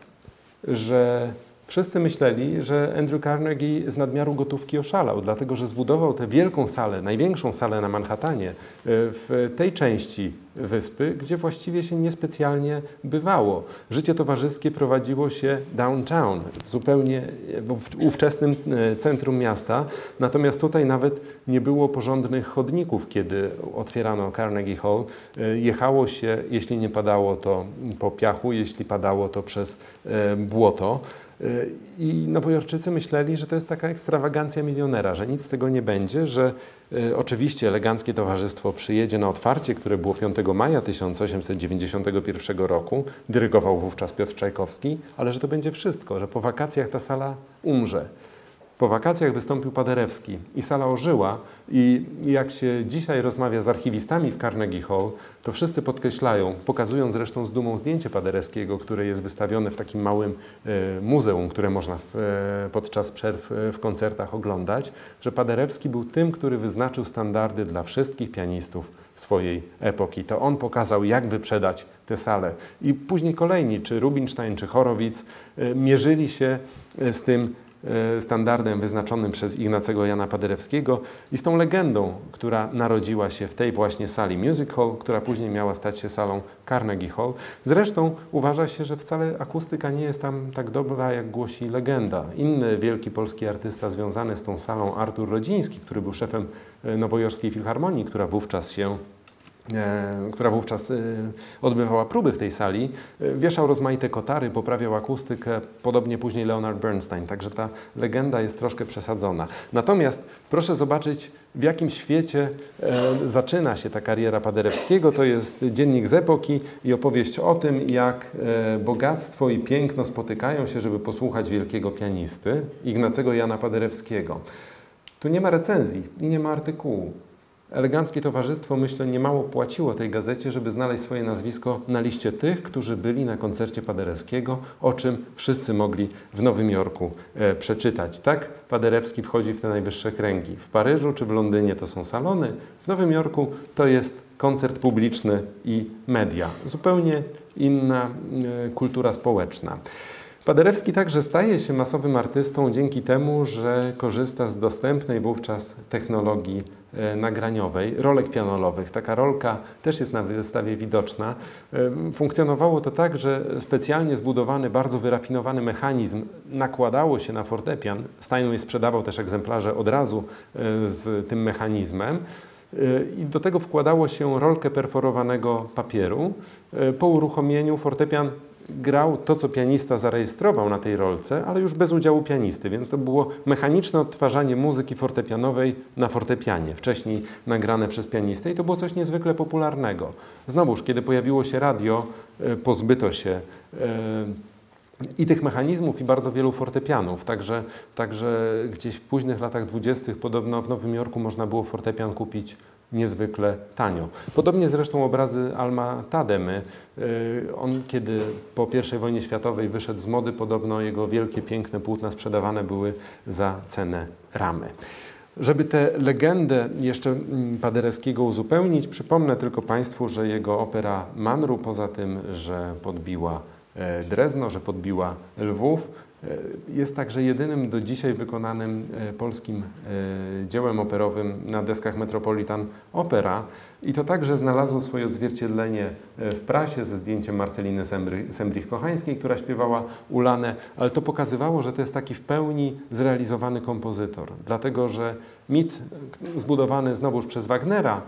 że Wszyscy myśleli, że Andrew Carnegie z nadmiaru gotówki oszalał, dlatego że zbudował tę wielką salę, największą salę na Manhattanie, e, w tej części wyspy, gdzie właściwie się niespecjalnie bywało. Życie towarzyskie prowadziło się downtown, zupełnie w ówczesnym e, centrum miasta, natomiast tutaj nawet nie było porządnych chodników, kiedy otwierano Carnegie Hall. E, jechało się, jeśli nie padało to po piachu, jeśli padało to przez błoto. I nowojorczycy myśleli, że to jest taka ekstrawagancja milionera, że nic z tego nie będzie, że y, oczywiście eleganckie towarzystwo przyjedzie na otwarcie, które było 5 maja 1891 roku, dyrygował wówczas Piotr Czajkowski, ale że to będzie wszystko, że po wakacjach ta sala umrze. Po wakacjach wystąpił Paderewski i sala ożyła i jak się dzisiaj rozmawia z archiwistami w Carnegie Hall, to wszyscy podkreślają, pokazują zresztą z dumą zdjęcie Paderewskiego, które jest wystawione w takim małym e, muzeum, które można w, e, podczas przerw e, w koncertach oglądać, że Paderewski był tym, który wyznaczył standardy dla wszystkich pianistów swojej epoki. To on pokazał, jak wyprzedać tę salę. I później kolejni, czy Rubinstein, czy Chorowic, mierzyli się z tym standardem wyznaczonym przez Ignacego Jana Paderewskiego i z tą legendą, która narodziła się w tej właśnie sali Music Hall, która później miała stać się salą Carnegie Hall. Zresztą uważa się, że wcale akustyka nie jest tam tak dobra, jak głosi legenda. Inny wielki polski artysta związany z tą salą, Artur Rodziński, który był szefem e, Nowojorskiej Filharmonii, która wówczas się E, która wówczas e, odbywała próby w tej sali, e, wieszał rozmaite kotary, poprawiał akustykę, podobnie później Leonard Bernstein, także ta legenda jest troszkę przesadzona. Natomiast proszę zobaczyć, w jakim świecie zaczyna się ta kariera Paderewskiego. To jest dziennik z epoki i opowieść o tym, jak bogactwo i piękno spotykają się, żeby posłuchać wielkiego pianisty, Ignacego Jana Paderewskiego. Tu nie ma recenzji i nie ma artykułu. Eleganckie Towarzystwo, myślę, niemało płaciło tej gazecie, żeby znaleźć swoje nazwisko na liście tych, którzy byli na koncercie Paderewskiego, o czym wszyscy mogli w Nowym Jorku e, przeczytać. Tak, Paderewski wchodzi w te najwyższe kręgi. W Paryżu czy w Londynie to są salony, w Nowym Jorku to jest koncert publiczny i media. Zupełnie inna e, kultura społeczna. Paderewski także staje się masowym artystą dzięki temu, że korzysta z dostępnej wówczas technologii e, nagraniowej, rolek pianolowych. Taka rolka też jest na wystawie widoczna. E, funkcjonowało to tak, że specjalnie zbudowany, bardzo wyrafinowany mechanizm nakładało się na fortepian. Steinway sprzedawał też egzemplarze od razu e, z tym mechanizmem. I do tego wkładało się rolkę perforowanego papieru. Po uruchomieniu fortepian grał to, co pianista zarejestrował na tej rolce, ale już bez udziału pianisty, więc to było mechaniczne odtwarzanie muzyki fortepianowej na fortepianie, wcześniej nagrane przez pianistę i to było coś niezwykle popularnego. Znowuż, kiedy pojawiło się radio, e, pozbyto się e, i tych mechanizmów, i bardzo wielu fortepianów. Także, także gdzieś w późnych latach dwudziestych podobno w Nowym Jorku można było fortepian kupić niezwykle tanio. Podobnie zresztą obrazy Alma Tademy. On, kiedy po I wojnie światowej wyszedł z mody, podobno jego wielkie, piękne płótna sprzedawane były za cenę ramy. Żeby tę legendę jeszcze mm, Paderewskiego uzupełnić, przypomnę tylko Państwu, że jego opera Manru, poza tym, że podbiła e, Drezno, że podbiła Lwów, jest także jedynym do dzisiaj wykonanym e, polskim e, dziełem operowym na deskach Metropolitan Opera. I to także znalazło swoje odzwierciedlenie w prasie ze zdjęciem Marceliny Sembrich-Kochańskiej, która śpiewała Ulanę, ale to pokazywało, że to jest taki w pełni zrealizowany kompozytor, dlatego że mit zbudowany znowuż przez Wagnera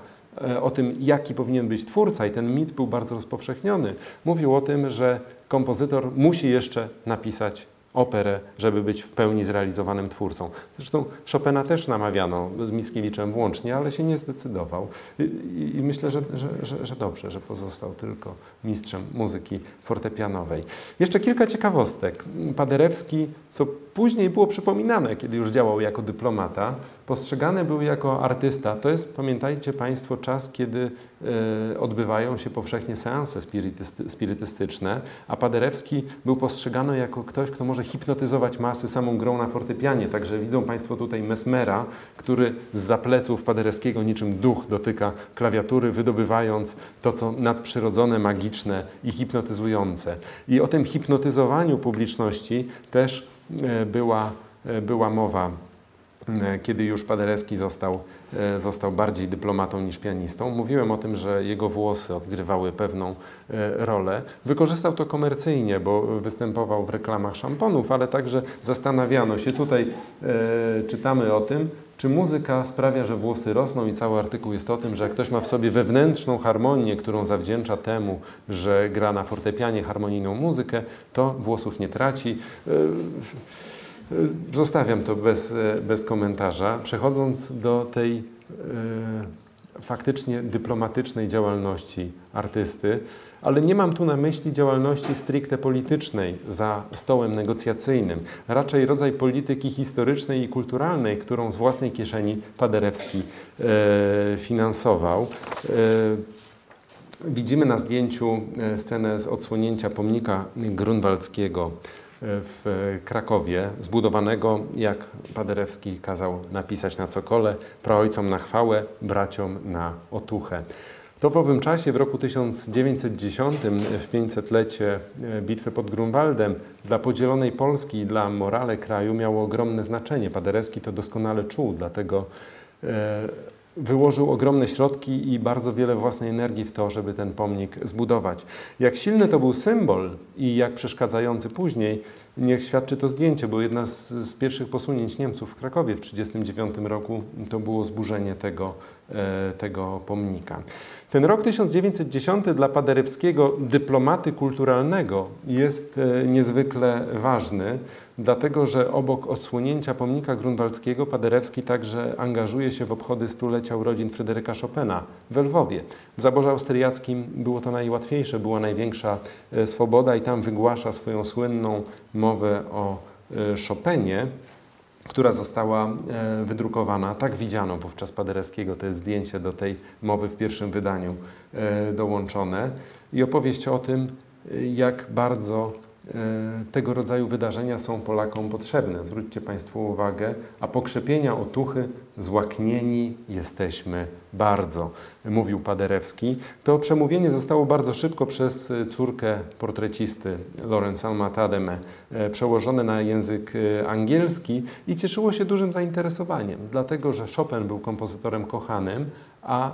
o tym, jaki powinien być twórca, i ten mit był bardzo rozpowszechniony, mówił o tym, że kompozytor musi jeszcze napisać operę, żeby być w pełni zrealizowanym twórcą. Zresztą Chopina też namawiano, z Mickiewiczem włącznie, ale się nie zdecydował. I, i myślę, że, że, że, że, dobrze, że pozostał tylko mistrzem muzyki fortepianowej. Jeszcze kilka ciekawostek. Paderewski, co później było przypominane, kiedy już działał jako dyplomata, postrzegany był jako artysta. To jest, pamiętajcie Państwo, czas, kiedy e, odbywają się powszechnie seanse spirytysty, spirytystyczne, a Paderewski był postrzegany jako ktoś, kto może hipnotyzować masy samą grą na fortepianie. Także widzą Państwo tutaj Mesmera, który z zapleców Paderewskiego niczym duch dotyka klawiatury, wydobywając to, co nadprzyrodzone, magiczne i hipnotyzujące. I o tym hipnotyzowaniu publiczności też była, e, była mowa E, kiedy już Paderewski został, e, został bardziej dyplomatą niż pianistą. Mówiłem o tym, że jego włosy odgrywały pewną e, rolę. Wykorzystał to komercyjnie, bo występował w reklamach szamponów, ale także zastanawiano się. Tutaj czytamy o tym, czy muzyka sprawia, że włosy rosną i cały artykuł jest o tym, że jak ktoś ma w sobie wewnętrzną harmonię, którą zawdzięcza temu, że gra na fortepianie harmonijną muzykę, to włosów nie traci. Zostawiam to bez, bez komentarza. Przechodząc do tej e, faktycznie dyplomatycznej działalności artysty, ale nie mam tu na myśli działalności stricte politycznej za stołem negocjacyjnym, raczej rodzaj polityki historycznej i kulturalnej, którą z własnej kieszeni Paderewski e, finansował. E, widzimy na zdjęciu e, scenę z odsłonięcia pomnika grunwaldzkiego w Krakowie, zbudowanego, jak Paderewski kazał napisać na cokole, praojcom na chwałę, braciom na otuchę. To w owym czasie, w roku 1910, w 500-lecie bitwy pod Grunwaldem, dla podzielonej Polski i dla morale kraju miało ogromne znaczenie. Paderewski to doskonale czuł, dlatego wyłożył ogromne środki i bardzo wiele własnej energii w to, żeby ten pomnik zbudować. Jak silny to był symbol i jak przeszkadzający później, niech świadczy to zdjęcie, bo jedna z, z pierwszych posunięć Niemców w Krakowie w 1939 roku to było zburzenie tego, e, tego pomnika. Ten rok 1910 dla Paderewskiego dyplomaty kulturalnego jest e, niezwykle ważny, dlatego że obok odsłonięcia pomnika grunwaldzkiego Paderewski także angażuje się w obchody stulecia urodzin Fryderyka Chopina w Lwowie. W zaborze austriackim było to najłatwiejsze, była największa e, swoboda i tam wygłasza swoją słynną mowę o e, Chopinie która została e, wydrukowana. Tak widziano wówczas Paderewskiego, to jest zdjęcie do tej mowy w pierwszym wydaniu e, dołączone i opowieść o tym, e, jak bardzo tego rodzaju wydarzenia są Polakom potrzebne. Zwróćcie Państwo uwagę, a pokrzepienia otuchy złaknieni jesteśmy bardzo, mówił Paderewski. To przemówienie zostało bardzo szybko przez córkę portrecisty Lorenz Alma Tademe e, przełożone na język e, angielski i cieszyło się dużym zainteresowaniem, dlatego że Chopin był kompozytorem kochanym, a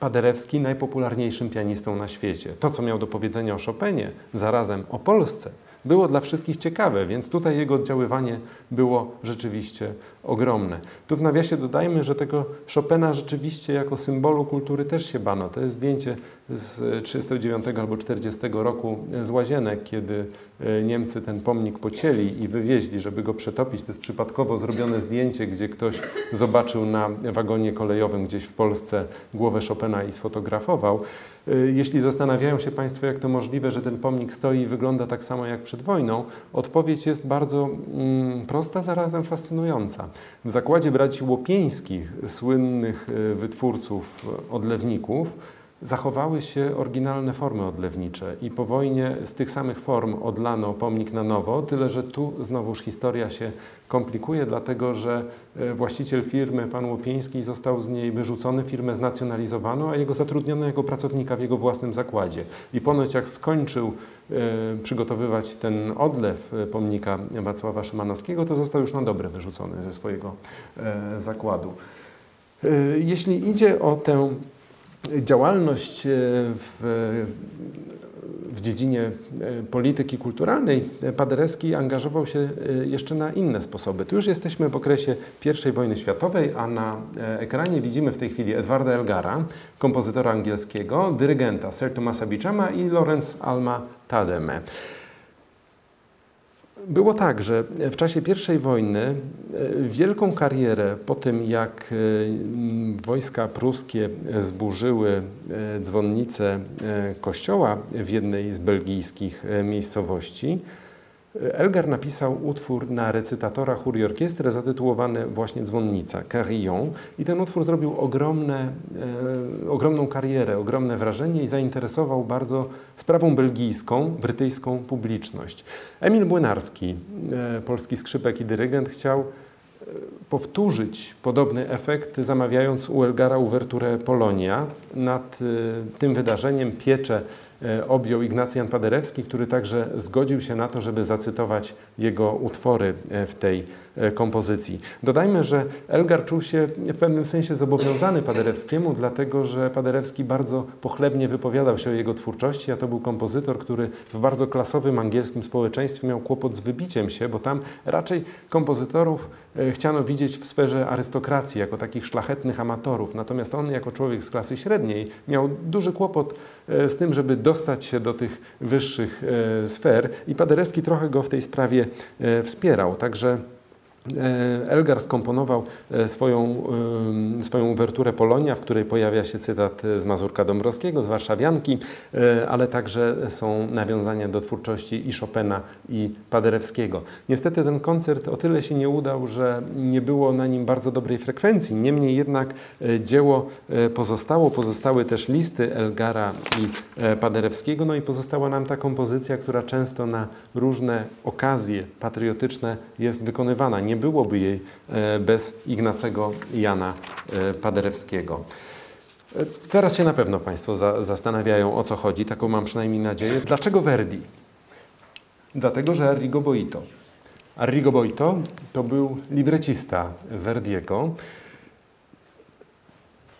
Paderewski najpopularniejszym pianistą na świecie. To, co miał do powiedzenia o Chopinie, zarazem o Polsce, było dla wszystkich ciekawe, więc tutaj jego oddziaływanie było rzeczywiście ogromne. Tu w nawiasie dodajmy, że tego Chopina rzeczywiście jako symbolu kultury też się bano. To jest zdjęcie z 39 albo 40 roku z Łazienek, kiedy e, Niemcy ten pomnik pocięli i wywieźli, żeby go przetopić. To jest przypadkowo zrobione zdjęcie, gdzie ktoś zobaczył na wagonie kolejowym gdzieś w Polsce głowę Chopina i sfotografował. E, jeśli zastanawiają się Państwo, jak to możliwe, że ten pomnik stoi i wygląda tak samo jak przed wojną, odpowiedź jest bardzo mm, prosta, zarazem fascynująca. W zakładzie braci Łopieńskich, słynnych e, wytwórców odlewników, zachowały się oryginalne formy odlewnicze i po wojnie z tych samych form odlano pomnik na nowo, tyle że tu znowuż historia się komplikuje, dlatego że e, właściciel firmy, pan Łopieński, został z niej wyrzucony, firmę znacjonalizowano, a jego zatrudniono jako pracownika w jego własnym zakładzie. I ponoć jak skończył e, przygotowywać ten odlew e, pomnika Wacława Szymanowskiego, to został już na dobre wyrzucony ze swojego zakładu. Jeśli idzie o tę działalność e, w, w dziedzinie e, polityki kulturalnej Paderewski angażował się e, jeszcze na inne sposoby. Tu już jesteśmy w okresie I wojny światowej, a na ekranie widzimy w tej chwili Edwarda Elgara, kompozytora angielskiego, dyrygenta Sir Thomasa Beechama i Lorenz Alma Tademe. Było tak, że w czasie I wojny e, wielką karierę po tym, jak e, wojska pruskie zburzyły e, dzwonnicę kościoła w jednej z belgijskich miejscowości, Elgar napisał utwór na recytatora chór i orkiestrę zatytułowany właśnie Dzwonnica, Carillon i ten utwór zrobił ogromne, e, ogromną karierę, ogromne wrażenie i zainteresował bardzo sprawą belgijską, brytyjską publiczność. Emil Błynarski, e, polski skrzypek i dyrygent, chciał e, powtórzyć podobny efekt, zamawiając u Elgara uwerturę Polonia. Nad e, tym wydarzeniem piecze objął Ignacjan Paderewski, który także zgodził się na to, żeby zacytować jego utwory e, w tej e, kompozycji. Dodajmy, że Elgar czuł się w pewnym sensie zobowiązany Paderewskiemu, dlatego że Paderewski bardzo pochlebnie wypowiadał się o jego twórczości, a to był kompozytor, który w bardzo klasowym angielskim społeczeństwie miał kłopot z wybiciem się, bo tam raczej kompozytorów chciano widzieć w sferze arystokracji, jako takich szlachetnych amatorów. Natomiast on, jako człowiek z klasy średniej, miał duży kłopot z tym, żeby dostać się do tych wyższych e, sfer i Paderewski trochę go w tej sprawie e, wspierał. Także E, Elgar skomponował e, swoją, swoją uwerturę Polonia, w której pojawia się cytat z Mazurka Dąbrowskiego, z Warszawianki, e, ale także są nawiązania do twórczości i Chopina, i Paderewskiego. Niestety ten koncert o tyle się nie udał, że nie było na nim bardzo dobrej frekwencji. Niemniej jednak dzieło pozostało, pozostały też listy Elgara i Paderewskiego, no i pozostała nam ta kompozycja, która często na różne okazje patriotyczne jest wykonywana. Nie byłoby jej e, bez Ignacego Jana e, Paderewskiego. Teraz się na pewno Państwo za, zastanawiają, o co chodzi, taką mam przynajmniej nadzieję. Dlaczego Verdi? Dlatego, że Arrigo Boito. Arrigo Boito to był librecista Verdiego.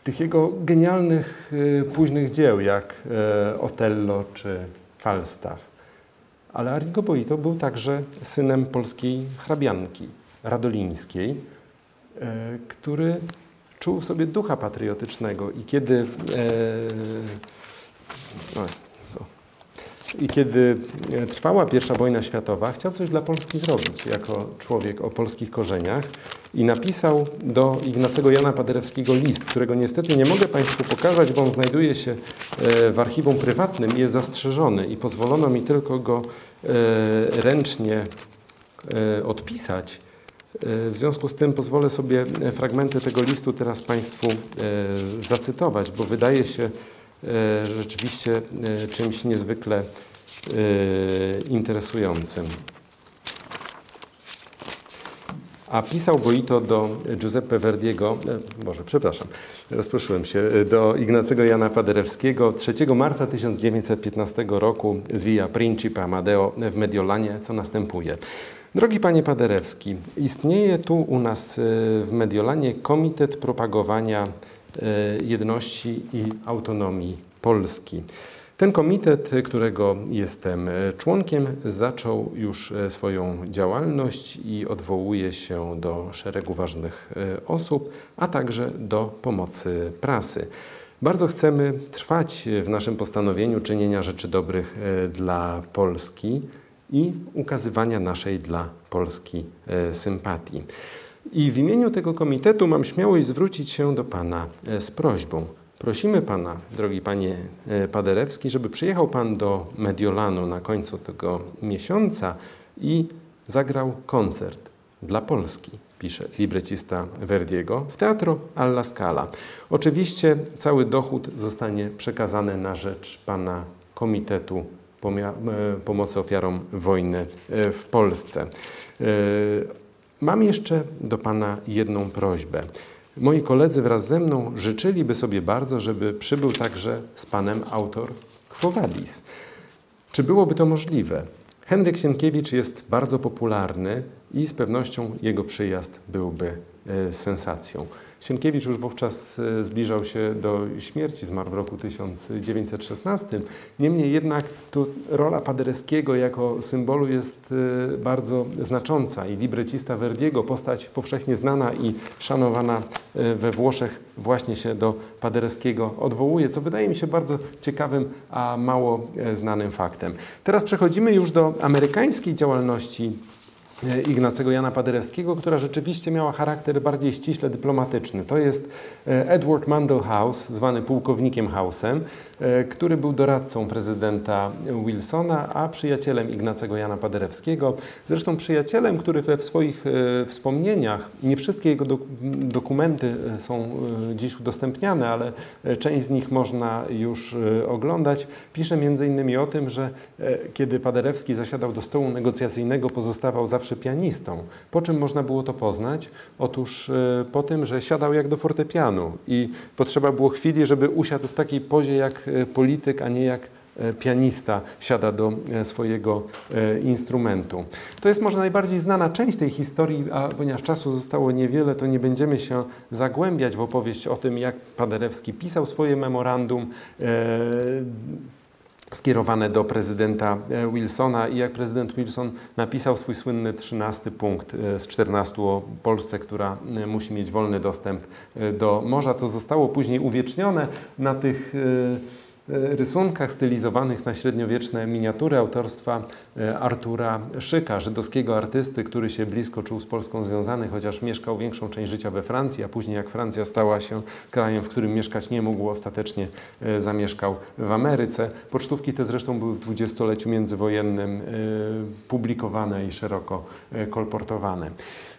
Tych jego genialnych późnych dzieł, jak Otello czy Falstaff. Ale Arrigo Boito był także synem polskiej hrabianki radolińskiej, y, który czuł sobie ducha patriotycznego i kiedy, e, no, i kiedy trwała I wojna światowa, chciał coś dla Polski zrobić jako człowiek o polskich korzeniach i napisał do Ignacego Jana Paderewskiego list, którego niestety nie mogę Państwu pokazać, bo on znajduje się e, w archiwum prywatnym i jest zastrzeżony i pozwolono mi tylko go e, ręcznie e, odpisać. W związku z tym pozwolę sobie fragmenty tego listu teraz Państwu zacytować, bo wydaje się rzeczywiście czymś niezwykle interesującym. A pisał Boito do Giuseppe Verdiego, może przepraszam, rozproszyłem się, do Ignacego Jana Paderewskiego 3 marca 1915 roku z Via Principe Amadeo w Mediolanie, co następuje. Drogi panie Paderewski, istnieje tu u nas e, w Mediolanie Komitet Propagowania e, Jedności i Autonomii Polski. Ten komitet, którego jestem członkiem, zaczął już e, swoją działalność i odwołuje się do szeregu ważnych osób, a także do pomocy prasy. Bardzo chcemy trwać w naszym postanowieniu czynienia rzeczy dobrych dla Polski i ukazywania naszej dla Polski e, sympatii. I w imieniu tego komitetu mam śmiałość zwrócić się do Pana e, z prośbą. Prosimy Pana, drogi Panie e, Paderewski, żeby przyjechał Pan do Mediolanu na końcu tego miesiąca i zagrał koncert dla Polski, pisze librecista Verdiego, w Teatro Alla Scala. Oczywiście cały dochód zostanie przekazany na rzecz Pana Komitetu pomocy ofiarom wojny e, w Polsce. E, mam jeszcze do Pana jedną prośbę. Moi koledzy wraz ze mną życzyliby sobie bardzo, żeby przybył także z Panem autor Quo Vadis. Czy byłoby to możliwe? Henryk Sienkiewicz jest bardzo popularny i z pewnością jego przyjazd byłby sensacją. Sienkiewicz już wówczas e, zbliżał się do śmierci, zmarł w roku 1916. Niemniej jednak tu rola Paderewskiego jako symbolu jest e, bardzo znacząca i librecista Verdiego, postać powszechnie znana i szanowana e, we Włoszech, właśnie się do Paderewskiego odwołuje, co wydaje mi się bardzo ciekawym, a mało znanym faktem. Teraz przechodzimy już do amerykańskiej działalności E, Ignacego Jana Paderewskiego, która rzeczywiście miała charakter bardziej ściśle dyplomatyczny. To jest e, Edward Mandel House, zwany pułkownikiem House'em, e, który był doradcą prezydenta Wilsona, a przyjacielem Ignacego Jana Paderewskiego. Zresztą przyjacielem, który we w swoich wspomnieniach, nie wszystkie jego do, dokumenty są dziś udostępniane, ale część z nich można już oglądać, pisze innymi o tym, że kiedy Paderewski zasiadał do stołu negocjacyjnego, pozostawał zawsze pianistą. Po czym można było to poznać? Otóż e, po tym, że siadał jak do fortepianu i potrzeba było chwili, żeby usiadł w takiej pozie jak e, polityk, a nie jak e, pianista siada do swojego instrumentu. To jest może najbardziej znana część tej historii, a ponieważ czasu zostało niewiele, to nie będziemy się zagłębiać w opowieść o tym, jak Paderewski pisał swoje memorandum skierowane do prezydenta e, Wilsona. I jak prezydent Wilson napisał swój słynny 13 punkt e, z 14 o Polsce, która e, musi mieć wolny dostęp do morza, to zostało później uwiecznione na tych rysunkach stylizowanych na średniowieczne miniatury autorstwa e, Artura Szyka, żydowskiego artysty, który się blisko czuł z Polską związany, chociaż mieszkał większą część życia we Francji, a później jak Francja stała się krajem, w którym mieszkać nie mógł, ostatecznie e, zamieszkał w Ameryce. Pocztówki te zresztą były w dwudziestoleciu międzywojennym publikowane i szeroko kolportowane.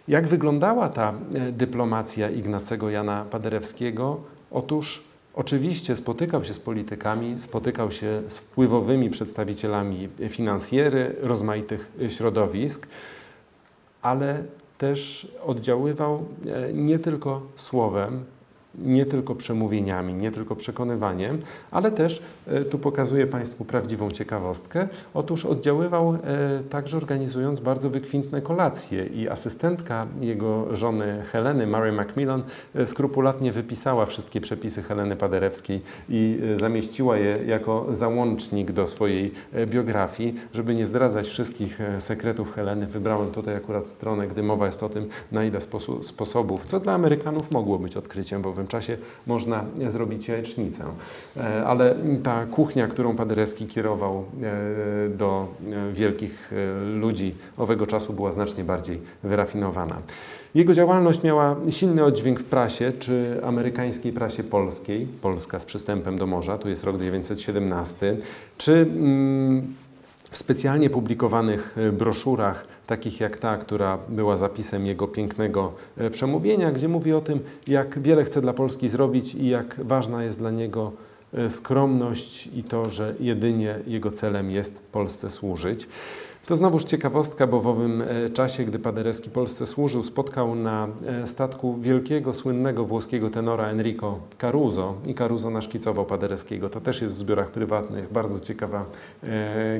Jak wyglądała ta dyplomacja Ignacego Jana Paderewskiego? Otóż Oczywiście spotykał się z politykami, spotykał się z wpływowymi przedstawicielami finansjery rozmaitych środowisk, ale też oddziaływał e, nie tylko słowem, nie tylko przemówieniami, nie tylko przekonywaniem, ale też, e, tu pokazuję Państwu prawdziwą ciekawostkę, otóż oddziaływał e, także organizując bardzo wykwintne kolacje i asystentka jego żony Heleny, Mary Macmillan, e, skrupulatnie wypisała wszystkie przepisy Heleny Paderewskiej i zamieściła je jako załącznik do swojej biografii, żeby nie zdradzać wszystkich sekretów Heleny. Wybrałem tutaj akurat stronę, gdy mowa jest o tym, na ile sposobów, co dla Amerykanów mogło być odkryciem w czasie, można zrobić jajecznicę. E, ale ta kuchnia, którą Paderewski kierował e, do e, wielkich ludzi owego czasu była znacznie bardziej wyrafinowana. Jego działalność miała silny oddźwięk w prasie, czy amerykańskiej prasie polskiej, Polska z przystępem do morza, to jest rok 1917, czy mm, w specjalnie publikowanych broszurach takich jak ta, która była zapisem jego pięknego e, przemówienia, gdzie mówi o tym, jak wiele chce dla Polski zrobić i jak ważna jest dla niego e, skromność i to, że jedynie jego celem jest Polsce służyć. To znowuż ciekawostka, bo w owym e, czasie, gdy Paderewski Polsce służył, spotkał na statku wielkiego, słynnego włoskiego tenora Enrico Caruso i Caruso naszkicował Paderewskiego. To też jest w zbiorach prywatnych, bardzo ciekawa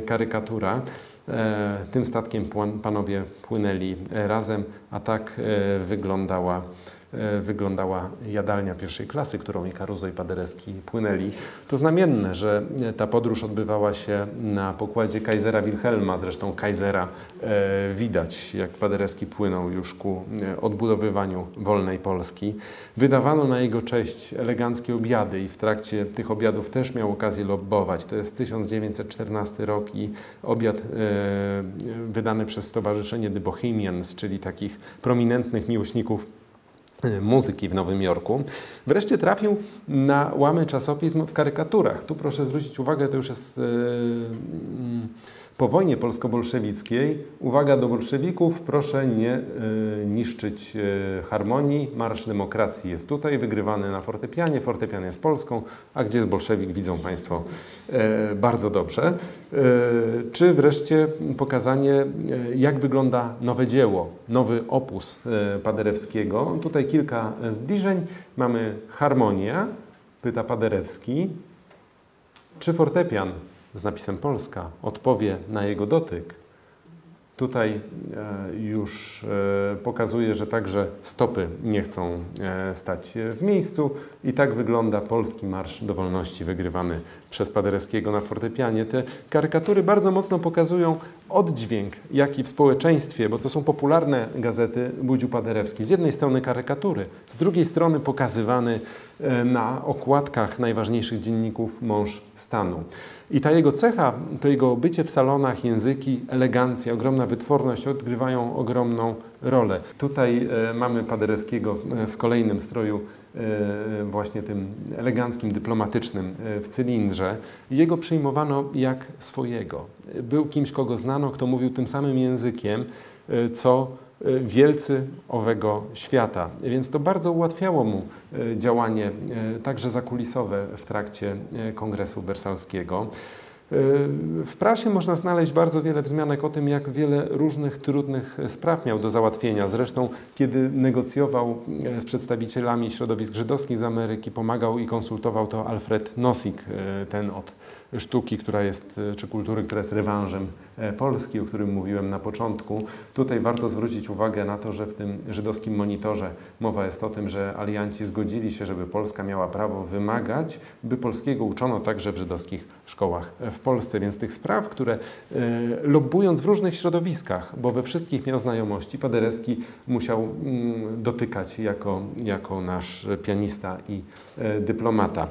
karykatura. E, tym statkiem panowie płynęli razem, a tak e, wyglądała E, wyglądała jadalnia pierwszej klasy, którą i Caruso i Paderewski płynęli. To znamienne, że ta podróż odbywała się na pokładzie Kaisera Wilhelma, zresztą Kaisera e, widać, jak Paderewski płynął już ku e, odbudowywaniu wolnej Polski. Wydawano na jego cześć eleganckie obiady i w trakcie tych obiadów też miał okazję lobbować. To jest 1914 rok i obiad wydany przez Stowarzyszenie The Bohemians, czyli takich prominentnych miłośników muzyki w Nowym Jorku. Wreszcie trafił na łamy czasopism w karykaturach. Tu proszę zwrócić uwagę, to już jest yy, po wojnie polsko-bolszewickiej, uwaga do bolszewików, proszę nie y, niszczyć y, harmonii. Marsz demokracji jest tutaj, wygrywany na fortepianie. Fortepian jest Polską, a gdzie jest bolszewik, widzą Państwo y, bardzo dobrze. Czy wreszcie pokazanie, jak wygląda nowe dzieło, nowy opus Paderewskiego. Tutaj kilka zbliżeń. Mamy harmonia, pyta Paderewski. Czy fortepian z napisem Polska odpowie na jego dotyk, tutaj e, już e, pokazuje, że także stopy nie chcą e, stać w miejscu i tak wygląda polski Marsz do Wolności wygrywany przez Paderewskiego na fortepianie. Te karykatury bardzo mocno pokazują oddźwięk, jaki w społeczeństwie, bo to są popularne gazety, budził Paderewski. Z jednej strony karykatury, z drugiej strony pokazywany na okładkach najważniejszych dzienników mąż stanu. I ta jego cecha, to jego bycie w salonach, języki, elegancja, ogromna wytworność odgrywają ogromną rolę. Tutaj e, mamy Paderewskiego e, w kolejnym stroju e, właśnie tym eleganckim, dyplomatycznym w cylindrze. Jego przyjmowano jak swojego. Był kimś, kogo znano, kto mówił tym samym językiem, co E, wielcy owego świata. Więc to bardzo ułatwiało mu e, działanie e, także zakulisowe w trakcie Kongresu Wersalskiego. W prasie można znaleźć bardzo wiele wzmianek o tym, jak wiele różnych trudnych spraw miał do załatwienia. Zresztą, kiedy negocjował z przedstawicielami środowisk żydowskich z Ameryki, pomagał i konsultował to Alfred Nosik, ten od sztuki, która jest, e, czy kultury, która jest rewanżem e, Polski, o którym mówiłem na początku. Tutaj warto zwrócić uwagę na to, że w tym żydowskim monitorze mowa jest o tym, że alianci zgodzili się, żeby Polska miała prawo wymagać, by polskiego uczono także w żydowskich szkołach w Polsce. Więc tych spraw, które e, lobbując w różnych środowiskach, bo we wszystkich miał znajomości, Paderewski musiał mm, dotykać jako, jako nasz pianista i dyplomata.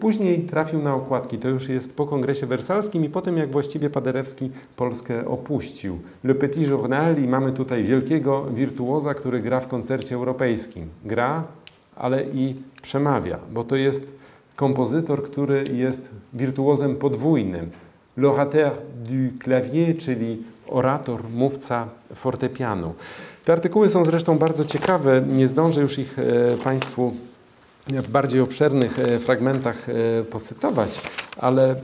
Później trafił na okładki, to już jest po kongresie wersalskim i po tym, jak właściwie Paderewski Polskę opuścił. Le Petit Journal i mamy tutaj wielkiego wirtuoza, który gra w koncercie europejskim. Gra, ale i przemawia, bo to jest kompozytor, który jest wirtuozem podwójnym. L'orateur du clavier, czyli orator, mówca fortepianu. Te artykuły są zresztą bardzo ciekawe, nie zdążę już ich e, Państwu w bardziej obszernych e, fragmentach e, pocytować, ale e,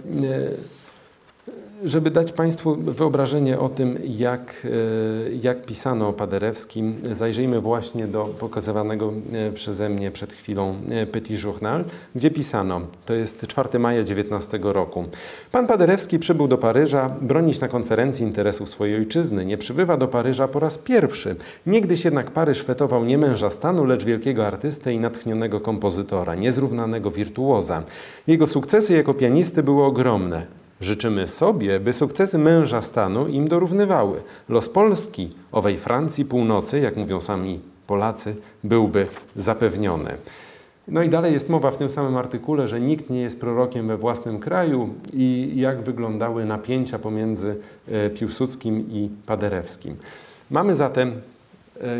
Żeby dać Państwu wyobrażenie o tym, jak, e, jak pisano o Paderewskim, zajrzyjmy właśnie do pokazywanego e, przeze mnie przed chwilą e, Petit Journal, gdzie pisano, to jest 4 maja 19 roku. Pan Paderewski przybył do Paryża bronić na konferencji interesów swojej ojczyzny. Nie przybywa do Paryża po raz pierwszy. Niegdyś jednak Paryż fetował nie męża stanu, lecz wielkiego artystę i natchnionego kompozytora, niezrównanego wirtuoza. Jego sukcesy jako pianisty były ogromne. Życzymy sobie, by sukcesy męża stanu im dorównywały. Los Polski, owej Francji północy, jak mówią sami Polacy, byłby zapewniony. No i dalej jest mowa w tym samym artykule, że nikt nie jest prorokiem we własnym kraju i jak wyglądały napięcia pomiędzy e, Piłsudskim i Paderewskim. Mamy zatem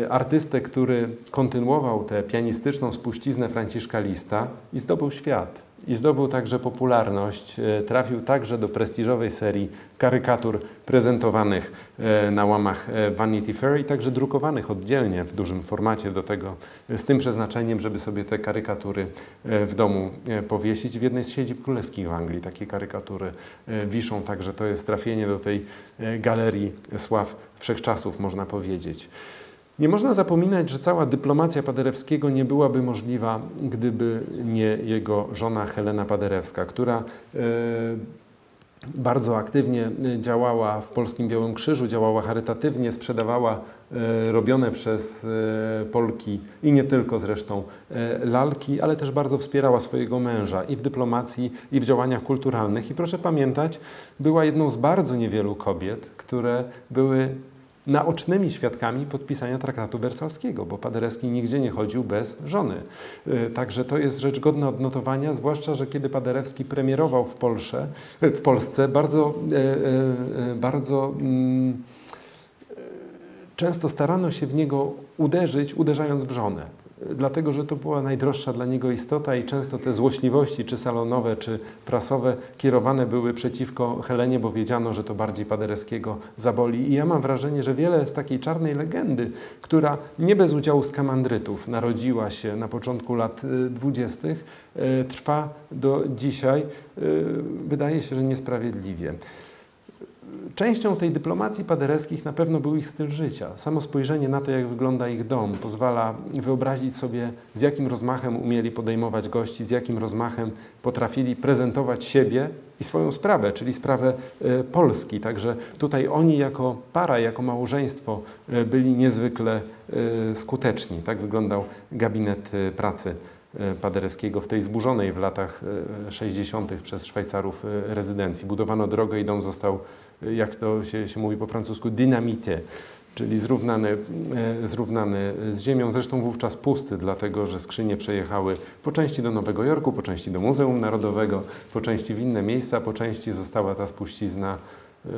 e, artystę, który kontynuował tę pianistyczną spuściznę Franciszka Lista i zdobył świat i zdobył także popularność. E, trafił także do prestiżowej serii karykatur prezentowanych e, na łamach e, Vanity Fair i także drukowanych oddzielnie w dużym formacie do tego, z tym przeznaczeniem, żeby sobie te karykatury w domu powiesić. W jednej z siedzib królewskich w Anglii takie karykatury wiszą, także to jest trafienie do tej galerii sław wszechczasów, można powiedzieć. Nie można zapominać, że cała dyplomacja Paderewskiego nie byłaby możliwa, gdyby nie jego żona Helena Paderewska, która e, bardzo aktywnie działała w Polskim Białym Krzyżu, działała charytatywnie, sprzedawała e, robione przez e, Polki i nie tylko zresztą lalki, ale też bardzo wspierała swojego męża i w dyplomacji, i w działaniach kulturalnych. I proszę pamiętać, była jedną z bardzo niewielu kobiet, które były naocznymi świadkami podpisania traktatu wersalskiego, bo Paderewski nigdzie nie chodził bez żony. Y, także to jest rzecz godna odnotowania, zwłaszcza, że kiedy Paderewski premierował w, Polsce, w Polsce, bardzo, y, y, bardzo mm, często starano się w niego uderzyć, uderzając w żonę dlatego że to była najdroższa dla niego istota i często te złośliwości, czy salonowe, czy prasowe, kierowane były przeciwko Helenie, bo wiedziano, że to bardziej Paderewskiego zaboli. I ja mam wrażenie, że wiele z takiej czarnej legendy, która nie bez udziału skamandrytów narodziła się na początku lat y, dwudziestych, y, trwa do dzisiaj, y, wydaje się, że niesprawiedliwie. Częścią tej dyplomacji paderewskich na pewno był ich styl życia. Samo spojrzenie na to, jak wygląda ich dom, pozwala wyobrazić sobie, z jakim rozmachem umieli podejmować gości, z jakim rozmachem potrafili prezentować siebie i swoją sprawę, czyli sprawę e, Polski. Także tutaj oni jako para, jako małżeństwo e, byli niezwykle e, skuteczni. Tak wyglądał gabinet pracy Paderewskiego w tej zburzonej w latach 60. przez Szwajcarów rezydencji. Budowano drogę i dom został jak to się, się mówi po francusku, dynamité, czyli zrównany, e, zrównany z ziemią, zresztą wówczas pusty, dlatego że skrzynie przejechały po części do Nowego Jorku, po części do Muzeum Narodowego, po części w inne miejsca, po części została ta spuścizna e,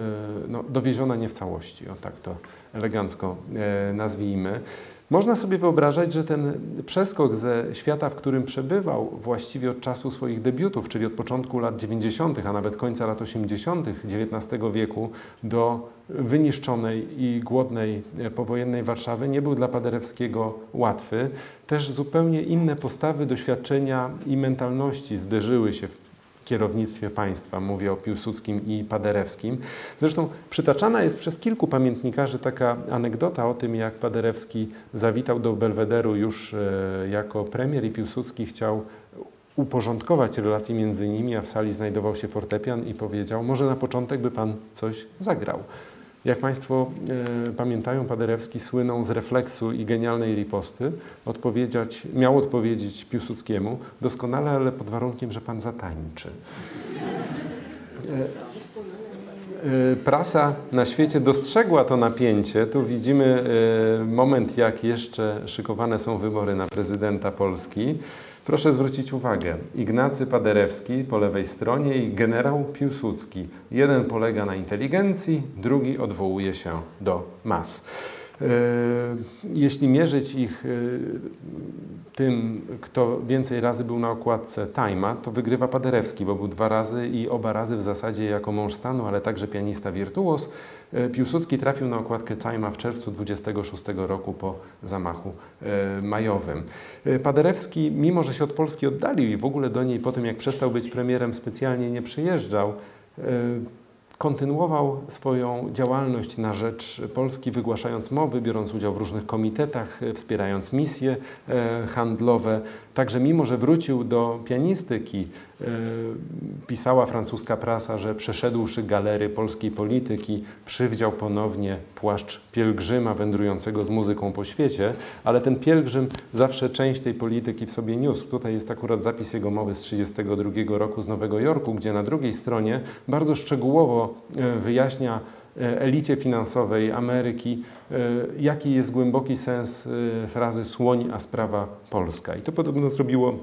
no, dowieziona nie w całości, o tak to elegancko e, nazwijmy. Można sobie wyobrażać, że ten przeskok ze świata, w którym przebywał właściwie od czasu swoich debiutów, czyli od początku lat 90., a nawet końca lat 80. XIX wieku, do wyniszczonej i głodnej e, powojennej Warszawy, nie był dla Paderewskiego łatwy. Też zupełnie inne postawy, doświadczenia i mentalności zderzyły się w kierownictwie państwa. Mówię o Piłsudskim i Paderewskim. Zresztą przytaczana jest przez kilku pamiętnikarzy taka anegdota o tym, jak Paderewski zawitał do Belwederu już e, jako premier i Piłsudski chciał uporządkować relacje między nimi, a w sali znajdował się fortepian i powiedział, może na początek by pan coś zagrał. Jak Państwo e, pamiętają, Paderewski słynął z refleksu i genialnej riposty. Odpowiedzieć, miał odpowiedzieć Piłsudskiemu doskonale, ale pod warunkiem, że Pan zatańczy. E, e, prasa na świecie dostrzegła to napięcie. Tu widzimy e, moment, jak jeszcze szykowane są wybory na prezydenta Polski. Proszę zwrócić uwagę, Ignacy Paderewski po lewej stronie i generał Piłsudski. Jeden polega na inteligencji, drugi odwołuje się do mas. E, jeśli mierzyć ich e, tym, kto więcej razy był na okładce Time'a, to wygrywa Paderewski, bo był dwa razy i oba razy w zasadzie jako mąż stanu, ale także pianista wirtuos. E, Piłsudski trafił na okładkę Time'a w czerwcu 26 roku po zamachu majowym. Paderewski, mimo że się od Polski oddalił i w ogóle do niej po tym, jak przestał być premierem, specjalnie nie przyjeżdżał, kontynuował swoją działalność na rzecz Polski, wygłaszając mowy, biorąc udział w różnych komitetach, e, wspierając misje e, handlowe. Także mimo, że wrócił do pianistyki, pisała francuska prasa, że przeszedłszy galery polskiej polityki, przywdział ponownie płaszcz pielgrzyma wędrującego z muzyką po świecie, ale ten pielgrzym zawsze część tej polityki w sobie niósł. Tutaj jest akurat zapis jego mowy z 1932 roku z Nowego Jorku, gdzie na drugiej stronie bardzo szczegółowo e, wyjaśnia e, elicie finansowej Ameryki, e, jaki jest głęboki sens frazy słoń, a sprawa polska. I to podobno zrobiło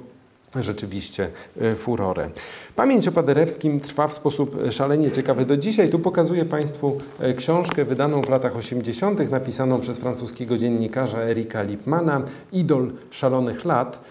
rzeczywiście furorę. Pamięć o Paderewskim trwa w sposób szalenie ciekawy do dzisiaj. Tu pokazuję Państwu książkę wydaną w latach 80., napisaną przez francuskiego dziennikarza Erika Lipmana, Idol szalonych lat.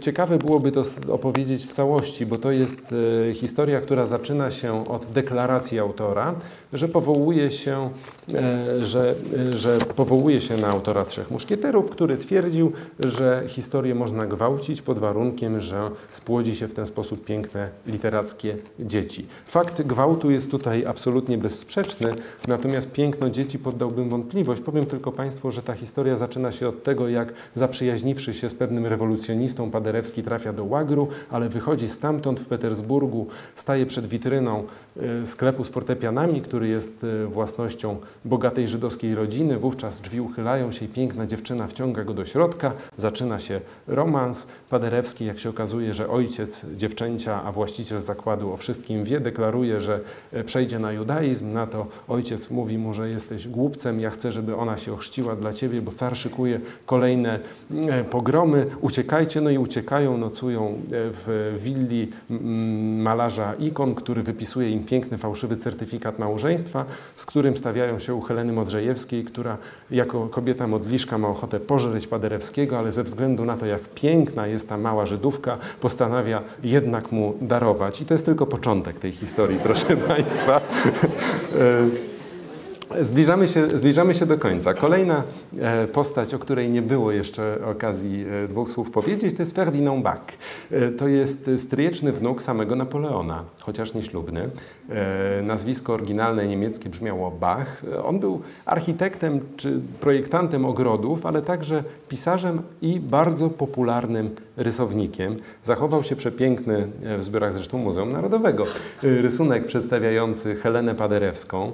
Ciekawe byłoby to opowiedzieć w całości, bo to jest historia, która zaczyna się od deklaracji autora, że powołuje się, e, że, że powołuje się na autora Trzech Muszkieterów, który twierdził, że historię można gwałcić pod warunkiem, że spłodzi się w ten sposób piękne literackie dzieci. Fakt gwałtu jest tutaj absolutnie bezsprzeczny, natomiast piękno dzieci poddałbym wątpliwość. Powiem tylko Państwu, że ta historia zaczyna się od tego, jak zaprzyjaźniwszy się z pewnym rewolucjonistą, Paderewski trafia do Łagru, ale wychodzi stamtąd w Petersburgu, staje przed witryną e, sklepu z fortepianami, który jest e, własnością bogatej żydowskiej rodziny. Wówczas drzwi uchylają się i piękna dziewczyna wciąga go do środka. Zaczyna się romans. Paderewski, jak się okazuje, że ojciec dziewczęcia, a właściciel zakładu o wszystkim wie, deklaruje, że e, przejdzie na judaizm. Na to ojciec mówi mu, że jesteś głupcem, ja chcę, żeby ona się ochrzciła dla ciebie, bo car szykuje kolejne pogromy. Uciekajcie, no i uciekają, nocują e, w willi malarza ikon, który wypisuje im piękny, fałszywy certyfikat małżeństwa, z którym stawiają się u Heleny Modrzejewskiej, która jako kobieta modliszka ma ochotę pożreć Paderewskiego, ale ze względu na to, jak piękna jest ta mała Żydówka, postanawia jednak mu darować. I to jest tylko początek tej historii, proszę Państwa. Zbliżamy się, zbliżamy się do końca. Kolejna e, postać, o której nie było jeszcze okazji e, dwóch słów powiedzieć, to jest Ferdinand Bach. E, to jest stryjeczny wnuk samego Napoleona, chociaż nieślubny. Nazwisko oryginalne niemieckie brzmiało Bach. On był architektem czy projektantem ogrodów, ale także pisarzem i bardzo popularnym rysownikiem. Zachował się przepiękny, w zbiorach zresztą Muzeum Narodowego, rysunek przedstawiający Helenę Paderewską,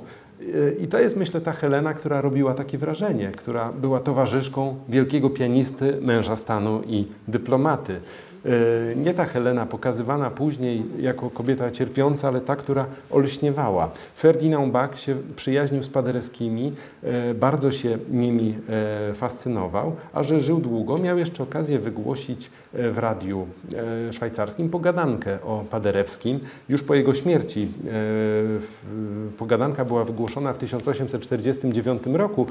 i to jest, myślę, ta Helena, która robiła takie wrażenie, która była towarzyszką wielkiego pianisty, męża stanu i dyplomaty. E, nie ta Helena pokazywana później jako kobieta cierpiąca, ale ta, która olśniewała. Ferdinand Bach się przyjaźnił z Paderewskimi, e, bardzo się nimi e, fascynował, a że żył długo, miał jeszcze okazję wygłosić w radiu szwajcarskim pogadankę o Paderewskim. Już po jego śmierci pogadanka była wygłoszona w 1849 roku.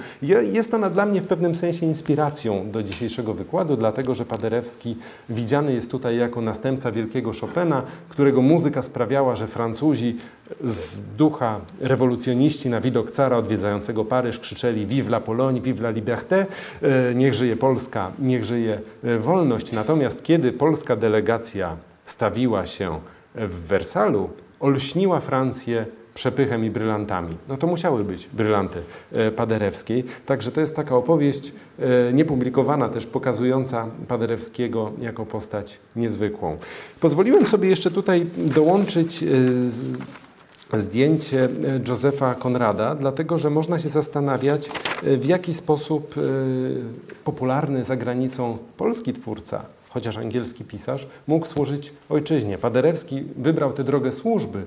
Jest ona dla mnie w pewnym sensie inspiracją do dzisiejszego wykładu, dlatego że Paderewski widziany jest tutaj jako następca wielkiego Chopina, którego muzyka sprawiała, że Francuzi z ducha rewolucjoniści na widok cara odwiedzającego Paryż krzyczeli Vive la Pologne, vive la liberté, e, niech żyje Polska, niech żyje e, wolność. Natomiast kiedy polska delegacja stawiła się w Wersalu, olśniła Francję przepychem i brylantami. No to musiały być brylanty e, Paderewskiej. Także to jest taka opowieść e, niepublikowana, też pokazująca Paderewskiego jako postać niezwykłą. Pozwoliłem sobie jeszcze tutaj dołączyć e, zdjęcie Józefa Konrada, dlatego że można się zastanawiać, w jaki sposób popularny za granicą polski twórca chociaż angielski pisarz, mógł służyć ojczyźnie. Paderewski wybrał tę drogę służby,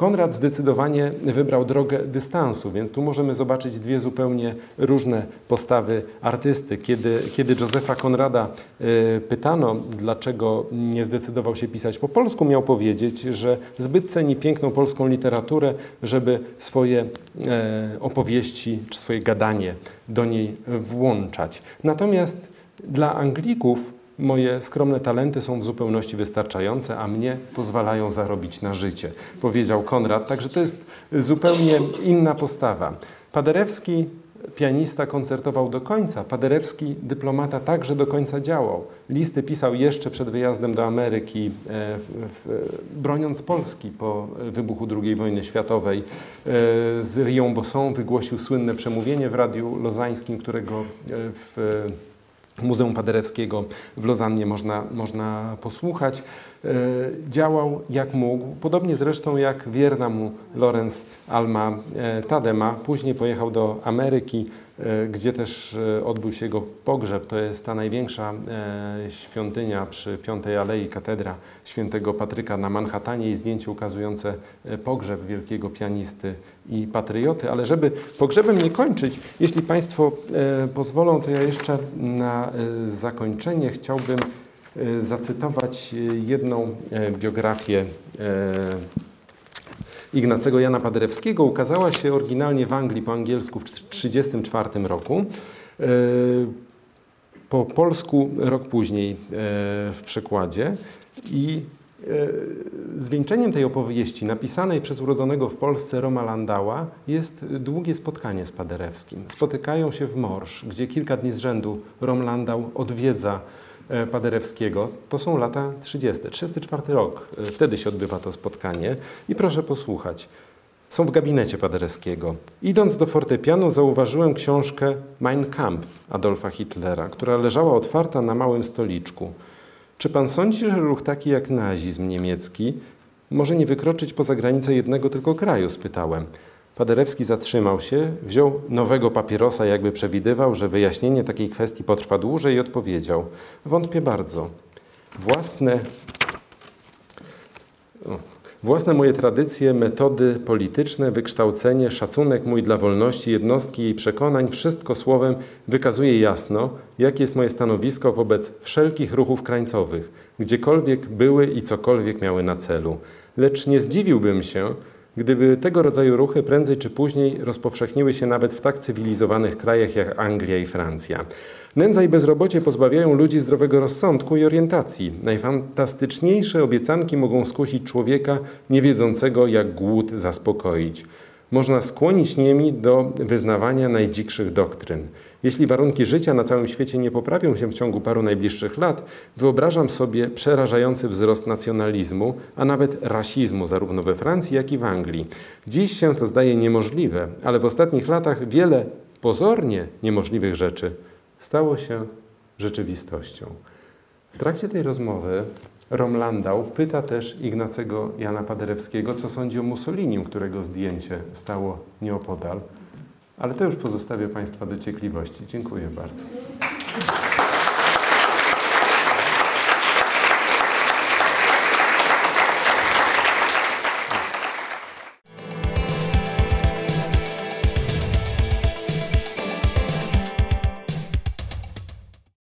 Konrad zdecydowanie wybrał drogę dystansu, więc tu możemy zobaczyć dwie zupełnie różne postawy artysty. Kiedy, kiedy Józefa Konrada y, pytano, dlaczego nie zdecydował się pisać po polsku, miał powiedzieć, że zbyt ceni piękną polską literaturę, żeby swoje e, opowieści czy swoje gadanie do niej włączać. Natomiast dla Anglików Moje skromne talenty są w zupełności wystarczające, a mnie pozwalają zarobić na życie, powiedział Konrad. Także to jest zupełnie inna postawa. Paderewski pianista koncertował do końca. Paderewski, dyplomata, także do końca działał. Listy pisał jeszcze przed wyjazdem do Ameryki, e, w, broniąc Polski po wybuchu II wojny światowej. E, z Rią Bosson wygłosił słynne przemówienie w Radiu Lozańskim, którego e, w Muzeum Paderewskiego w Lozannie można, można posłuchać. E, działał jak mógł, podobnie zresztą jak wierna mu Lorenz Alma e, Tadema. Później pojechał do Ameryki, gdzie też odbył się jego pogrzeb. To jest ta największa świątynia przy Piątej Alei, katedra świętego Patryka na Manhattanie i zdjęcie ukazujące pogrzeb wielkiego pianisty i patrioty. Ale żeby pogrzebem nie kończyć, jeśli Państwo pozwolą, to ja jeszcze na zakończenie chciałbym E, zacytować e, jedną e, biografię Ignacego Jana Paderewskiego. Ukazała się oryginalnie w Anglii po angielsku w 1934 roku. Po polsku rok później w przekładzie. I zwieńczeniem tej opowieści, napisanej przez urodzonego w Polsce Roma Landała, jest długie spotkanie z Paderewskim. Spotykają się w Morsz, gdzie kilka dni z rzędu Rom Landau odwiedza E, Paderewskiego. To są lata 30. 34 rok. E, wtedy się odbywa to spotkanie. I proszę posłuchać. Są w gabinecie Paderewskiego. Idąc do fortepianu zauważyłem książkę Mein Kampf Adolfa Hitlera, która leżała otwarta na małym stoliczku. Czy pan sądzi, że ruch taki jak nazizm niemiecki może nie wykroczyć poza granice jednego tylko kraju? spytałem. Paderewski zatrzymał się, wziął nowego papierosa, jakby przewidywał, że wyjaśnienie takiej kwestii potrwa dłużej i odpowiedział: Wątpię bardzo. Własne, własne moje tradycje, metody polityczne, wykształcenie, szacunek mój dla wolności jednostki jej przekonań, wszystko słowem wykazuje jasno, jakie jest moje stanowisko wobec wszelkich ruchów krańcowych, gdziekolwiek były i cokolwiek miały na celu. Lecz nie zdziwiłbym się, Gdyby tego rodzaju ruchy prędzej czy później rozpowszechniły się nawet w tak cywilizowanych krajach jak Anglia i Francja. Nędza i bezrobocie pozbawiają ludzi zdrowego rozsądku i orientacji. Najfantastyczniejsze obiecanki mogą skusić człowieka niewiedzącego, jak głód zaspokoić. Można skłonić niemi do wyznawania najdzikszych doktryn. Jeśli warunki życia na całym świecie nie poprawią się w ciągu paru najbliższych lat, wyobrażam sobie przerażający wzrost nacjonalizmu, a nawet rasizmu zarówno we Francji, jak i w Anglii. Dziś się to zdaje niemożliwe, ale w ostatnich latach wiele pozornie niemożliwych rzeczy stało się rzeczywistością. W trakcie tej rozmowy Rom Landau pyta też Ignacego Jana Paderewskiego, co sądzi o Mussolinim, którego zdjęcie stało nieopodal. Ale to już pozostawię Państwa dociekliwości. Dziękuję bardzo.